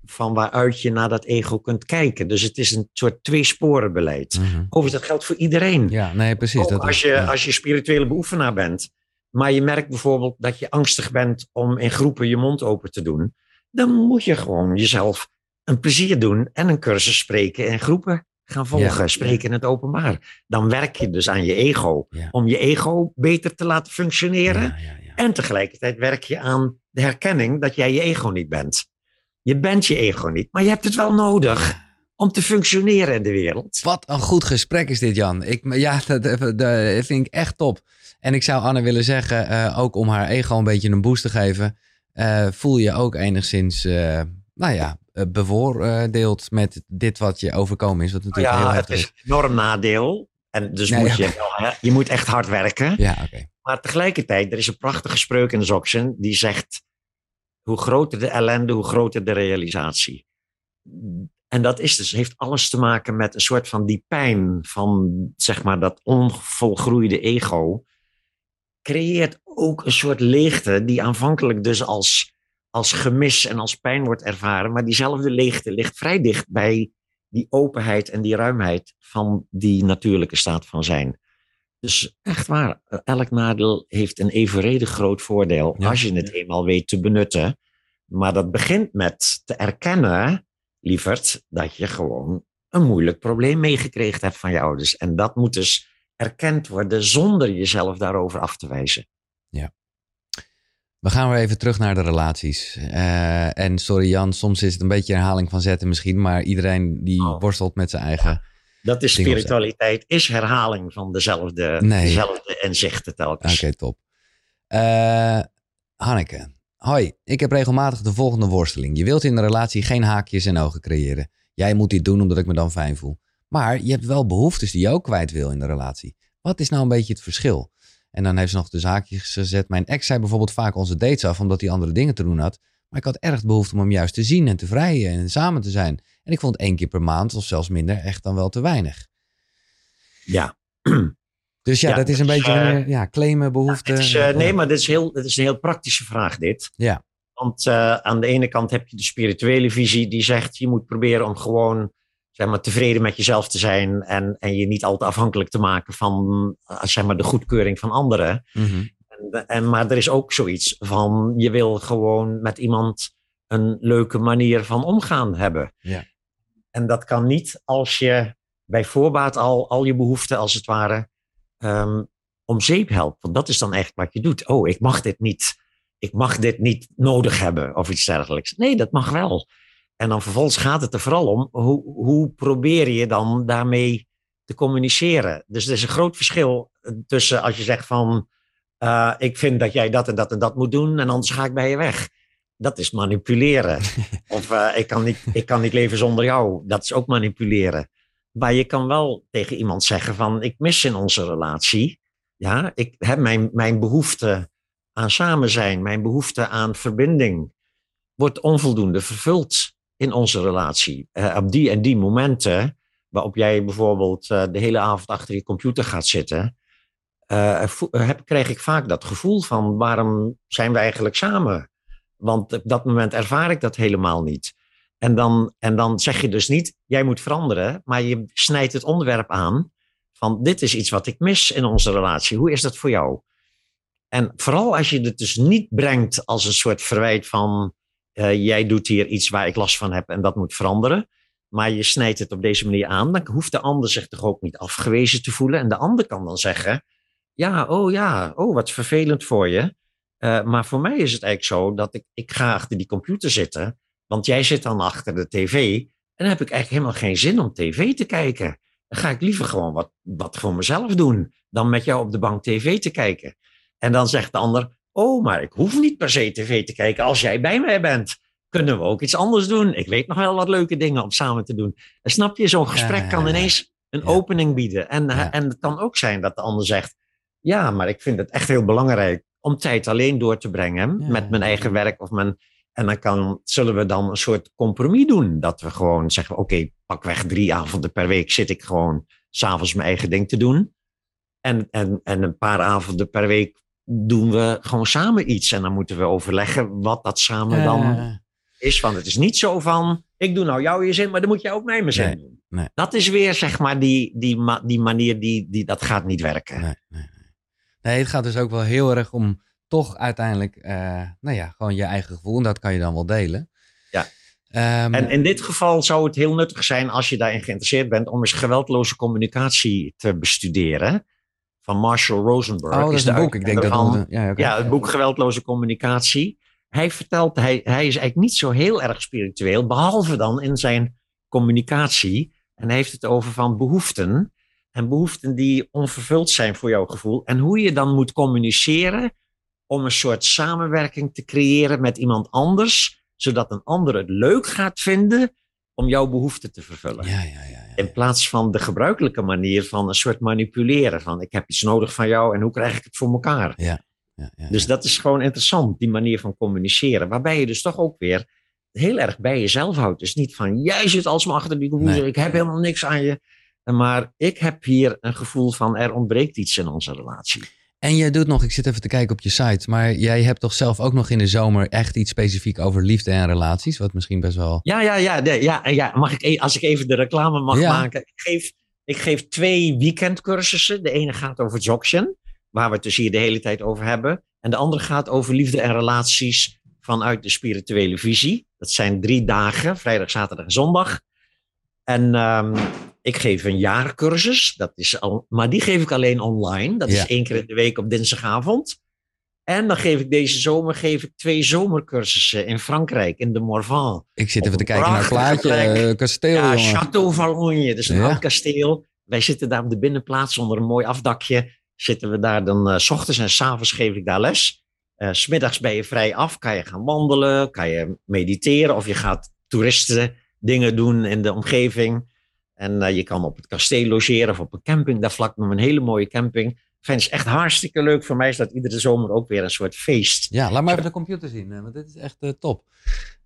van waaruit je naar dat ego kunt kijken. Dus het is een soort tweesporenbeleid. Mm -hmm. Overigens, dat geldt voor iedereen. Ja, nee, precies. dat als, je, als je spirituele beoefenaar bent, maar je merkt bijvoorbeeld dat je angstig bent om in groepen je mond open te doen, dan moet je gewoon jezelf een plezier doen en een cursus spreken in groepen gaan volgen, spreken in het openbaar. Dan werk je dus aan je ego, om je ego beter te laten functioneren. En tegelijkertijd werk je aan de herkenning dat jij je ego niet bent. Je bent je ego niet, maar je hebt het wel nodig om te functioneren in de wereld. Wat een goed gesprek is dit, Jan. Ik, ja, [LAUGHS] dat, dat vind ik echt top. En ik zou Anne willen zeggen, uh, ook om haar ego een beetje een boost te geven, uh, voel je ook enigszins, uh, nou ja, bevoordeeld met dit wat je overkomen is. Wat natuurlijk ja, heel het is een enorm nadeel. En dus nee, moet je, wel, je moet echt hard werken. Ja, okay. Maar tegelijkertijd, er is een prachtige spreuk in de Zoxen die zegt hoe groter de ellende, hoe groter de realisatie. En dat is dus, heeft alles te maken met een soort van die pijn van, zeg maar, dat onvolgroeide ego. Creëert ook een soort leegte die aanvankelijk dus als, als gemis en als pijn wordt ervaren. Maar diezelfde leegte ligt vrij dicht bij die openheid en die ruimheid van die natuurlijke staat van zijn. Dus echt waar, elk nadeel heeft een evenredig groot voordeel als je het eenmaal weet te benutten. Maar dat begint met te erkennen, lieverd, dat je gewoon een moeilijk probleem meegekregen hebt van je ouders. En dat moet dus erkend worden zonder jezelf daarover af te wijzen. Ja. We gaan weer even terug naar de relaties. Uh, en sorry Jan, soms is het een beetje herhaling van zetten misschien, maar iedereen die oh. worstelt met zijn eigen Dat is spiritualiteit, is herhaling van dezelfde, Nee. dezelfde inzichten telkens. Oké, top. Eh, Hanneke, hoi. Ik heb regelmatig de volgende worsteling. Je wilt in een relatie geen haakjes en ogen creëren. Jij moet dit doen omdat ik me dan fijn voel. Maar je hebt wel behoeftes die je ook kwijt wil in de relatie. Wat is nou een beetje het verschil? En dan heeft ze nog de zaakjes gezet. Mijn ex zei bijvoorbeeld vaak onze dates af omdat hij andere dingen te doen had. Maar ik had erg de behoefte om hem juist te zien en te vrijen en samen te zijn. En ik vond één keer per maand of zelfs minder echt dan wel te weinig. Ja. [CLEARS THROAT] Dus ja, Ja, dat is een dus, beetje eh, ja, claimen, behoefte. Het is, eh, nee, maar dit is, heel, dit is een heel praktische vraag, dit. Ja. Want eh, aan de ene kant heb je de spirituele visie die zegt... je moet proberen om gewoon zeg maar, tevreden met jezelf te zijn... en, en je niet al te afhankelijk te maken van zeg maar, de goedkeuring van anderen. Mhm. En, en, maar er is ook zoiets van... je wil gewoon met iemand een leuke manier van omgaan hebben. Ja. En dat kan niet als je bij voorbaat al, al je behoeften als het ware ehm, om zeep helpt. Want dat is dan eigenlijk wat je doet. Oh, ik mag dit niet. Ik mag dit niet nodig hebben of iets dergelijks. Nee, dat mag wel. En dan vervolgens gaat het er vooral om, hoe, hoe probeer je dan daarmee te communiceren? Dus er is een groot verschil tussen als je zegt van, eh, ik vind dat jij dat en dat en dat moet doen en anders ga ik bij je weg. Dat is manipuleren. [LAUGHS] of eh, ik, kan niet, ik kan niet leven zonder jou. Dat is ook manipuleren. Maar je kan wel tegen iemand zeggen van, ik mis in onze relatie. Ja, ik heb mijn, mijn behoefte aan samen zijn, mijn behoefte aan verbinding, wordt onvoldoende vervuld in onze relatie. Eh, op die en die momenten, waarop jij bijvoorbeeld de hele avond achter je computer gaat zitten, vo- heb, krijg ik vaak dat gevoel van waarom zijn we eigenlijk samen? Want op dat moment ervaar ik dat helemaal niet. En dan, en dan zeg je dus niet, jij moet veranderen, maar je snijdt het onderwerp aan van dit is iets wat ik mis in onze relatie. Hoe is dat voor jou? En vooral als je het dus niet brengt als een soort verwijt van eh, jij doet hier iets waar ik last van heb en dat moet veranderen. Maar je snijdt het op deze manier aan, dan hoeft de ander zich toch ook niet afgewezen te voelen. En de ander kan dan zeggen, ja, oh ja, oh wat vervelend voor je. Eh, maar voor mij is het eigenlijk zo dat ik, ik ga achter die computer zitten, want jij zit dan achter de tv. En dan heb ik eigenlijk helemaal geen zin om tv te kijken. Dan ga ik liever gewoon wat, wat voor mezelf doen, dan met jou op de bank tv te kijken. En dan zegt de ander, oh, maar ik hoef niet per se tv te kijken als jij bij mij bent. Kunnen we ook iets anders doen? Ik weet nog wel wat leuke dingen om samen te doen. En snap je, zo'n gesprek ja, kan ineens een Ja. opening bieden. En, Ja. en het kan ook zijn dat de ander zegt, ja, maar ik vind het echt heel belangrijk om tijd alleen door te brengen Ja. met mijn eigen werk of mijn. En dan kan, zullen we dan een soort compromis doen. Dat we gewoon zeggen: oké, pakweg drie avonden per week zit ik gewoon s'avonds mijn eigen ding te doen. En, en, en een paar avonden per week doen we gewoon samen iets. En dan moeten we overleggen wat dat samen dan is. Want het is niet zo van: ik doe nou jou je zin, maar dan moet jij ook mij mijn zin Nee, doen. nee. Dat is weer zeg maar die, die, die manier die, die dat gaat niet werken. Nee, nee, het gaat dus ook wel heel erg om toch uiteindelijk, eh, nou ja, gewoon je eigen gevoel. En dat kan je dan wel delen. Ja. Ehm, En in dit geval zou het heel nuttig zijn als je daarin geïnteresseerd bent om eens geweldloze communicatie te bestuderen. Van Marshall Rosenberg. oh, dat is een boek. Ik denk dat Ja, oké. Ja, het boek Geweldloze Communicatie. Hij vertelt, hij, hij is eigenlijk niet zo heel erg spiritueel, behalve dan in zijn communicatie. En hij heeft het over van behoeften. En behoeften die onvervuld zijn voor jouw gevoel. En hoe je dan moet communiceren om een soort samenwerking te creëren met iemand anders. Zodat een ander het leuk gaat vinden om jouw behoeften te vervullen. Ja, ja, ja. ja. In plaats van de gebruikelijke manier van een soort manipuleren. Van ik heb iets nodig van jou en hoe krijg ik het voor elkaar? ja, ja, Dus dat is gewoon interessant, die manier van communiceren. Waarbij je dus toch ook weer heel erg bij jezelf houdt. Dus niet van, jij zit alsmaar achter die computer, Nee. ik heb helemaal niks aan je. Maar ik heb hier een gevoel van, er ontbreekt iets in onze relatie. En jij doet nog, ik zit even te kijken op je site, maar jij hebt toch zelf ook nog in de zomer echt iets specifiek over liefde en relaties, wat misschien best wel... Ja, ja, ja. nee, ja, ja mag ik, e- als ik even de reclame mag Ja. maken. Ik geef, ik geef twee weekendcursussen. De ene gaat over Joction, waar we het dus hier de hele tijd over hebben. En de andere gaat over liefde en relaties vanuit de spirituele visie. Dat zijn drie dagen, vrijdag, zaterdag en zondag. En ehm, ik geef een jaarcursus, dat is al, maar die geef ik alleen online. Dat Ja. is één keer in de week op dinsdagavond. En dan geef ik deze zomer geef ik twee zomercursussen in Frankrijk, in de Morvan. Ik zit even te kijken naar het plaatje. eh, kasteel, Ja, jongen. Château Valognes. Dat is een Ja. oud kasteel. Wij zitten daar op de binnenplaats onder een mooi afdakje. Zitten we daar dan, eh, s ochtends en s avonds geef ik daar les. Eh, s smiddags ben je vrij af, kan je gaan wandelen, kan je mediteren of je gaat toeristen dingen doen in de omgeving. En eh, je kan op het kasteel logeren of op een camping daar vlak nog een hele mooie camping. Vind het echt hartstikke leuk. Voor mij is dat iedere zomer ook weer een soort feest. Ja, laat maar even de computer zien, eh, want dit is echt eh, top.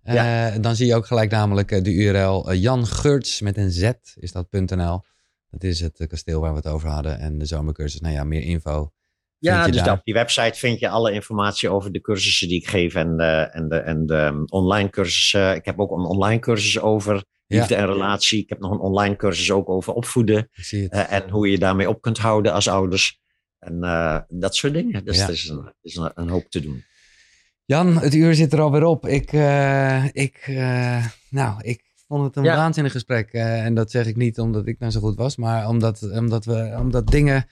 Eh, Dan zie je ook gelijk namelijk de URL Jan Geurts met een Z is dat .nl. Dat is het kasteel waar we het over hadden. En de zomercursus, nou ja, meer info. Ja, dus daar. op die website vind je alle informatie over de cursussen die ik geef en de, en de, en de um, online cursussen. Ik heb ook een online cursus over liefde en relatie. Ik heb nog een online cursus ook over opvoeden eh, en hoe je je daarmee op kunt houden als ouders. En eh, dat soort dingen. Dus Ja. er is, een, is een, een hoop te doen. Jan, het uur zit er alweer op. Ik, eh, ik, nou, ik vond het een Ja. waanzinnig gesprek. en dat zeg ik niet omdat ik nou zo goed was, maar omdat, omdat, we, omdat dingen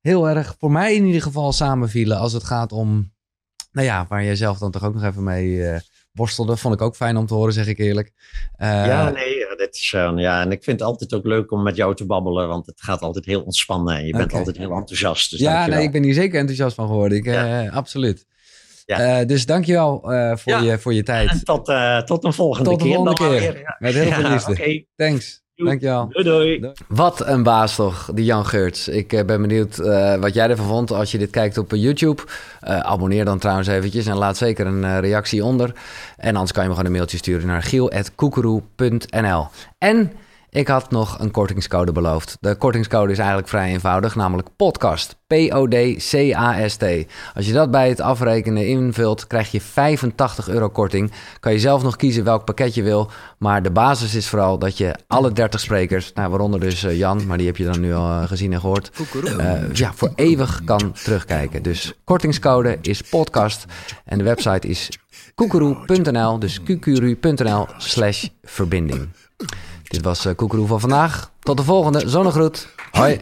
heel erg, voor mij in ieder geval, samenvielen als het gaat om, nou ja, waar jij zelf dan toch ook nog even mee worstelde. Vond ik ook fijn om te horen, zeg ik eerlijk. Eh, ja, nee, dit is, eh, ja, en ik vind het altijd ook leuk om met jou te babbelen, want het gaat altijd heel ontspannen en je bent altijd heel enthousiast. Dus ja, dankjewel. nee, ik ben hier zeker enthousiast van geworden. Ik, Ja. eh, absoluut. Ja. Eh, dus dankjewel eh voor, Ja. je, voor je tijd. En tot, tot een volgende Tot de keer. volgende dan maar keer. weer, ja. Met heel veel liefde. Thanks. Dankjewel. doei doei. Wat een baas toch, die Jan Geurts. Ik eh, ben benieuwd eh, wat jij ervan vond als je dit kijkt op eh, YouTube. Abonneer dan trouwens eventjes en laat zeker een reactie onder. En anders kan je me gewoon een mailtje sturen naar giel.koekeroe.nl. En ik had nog een kortingscode beloofd. De kortingscode is eigenlijk vrij eenvoudig, namelijk podcast. P-O-D-C-A-S-T. Als je dat bij het afrekenen invult, krijg je 85 euro korting. Kan je zelf nog kiezen welk pakket je wil. Maar de basis is vooral dat je alle 30 sprekers, nou, waaronder dus eh, Jan, maar die heb je dan nu al eh, gezien en gehoord, eh, ja, voor eeuwig kan terugkijken. Dus kortingscode is podcast en de website is koekeroe.nl, dus qqru.nl slash verbinding. Dit was uh, Koekeroe van vandaag. Tot de volgende. Zonnegroet. Hoi.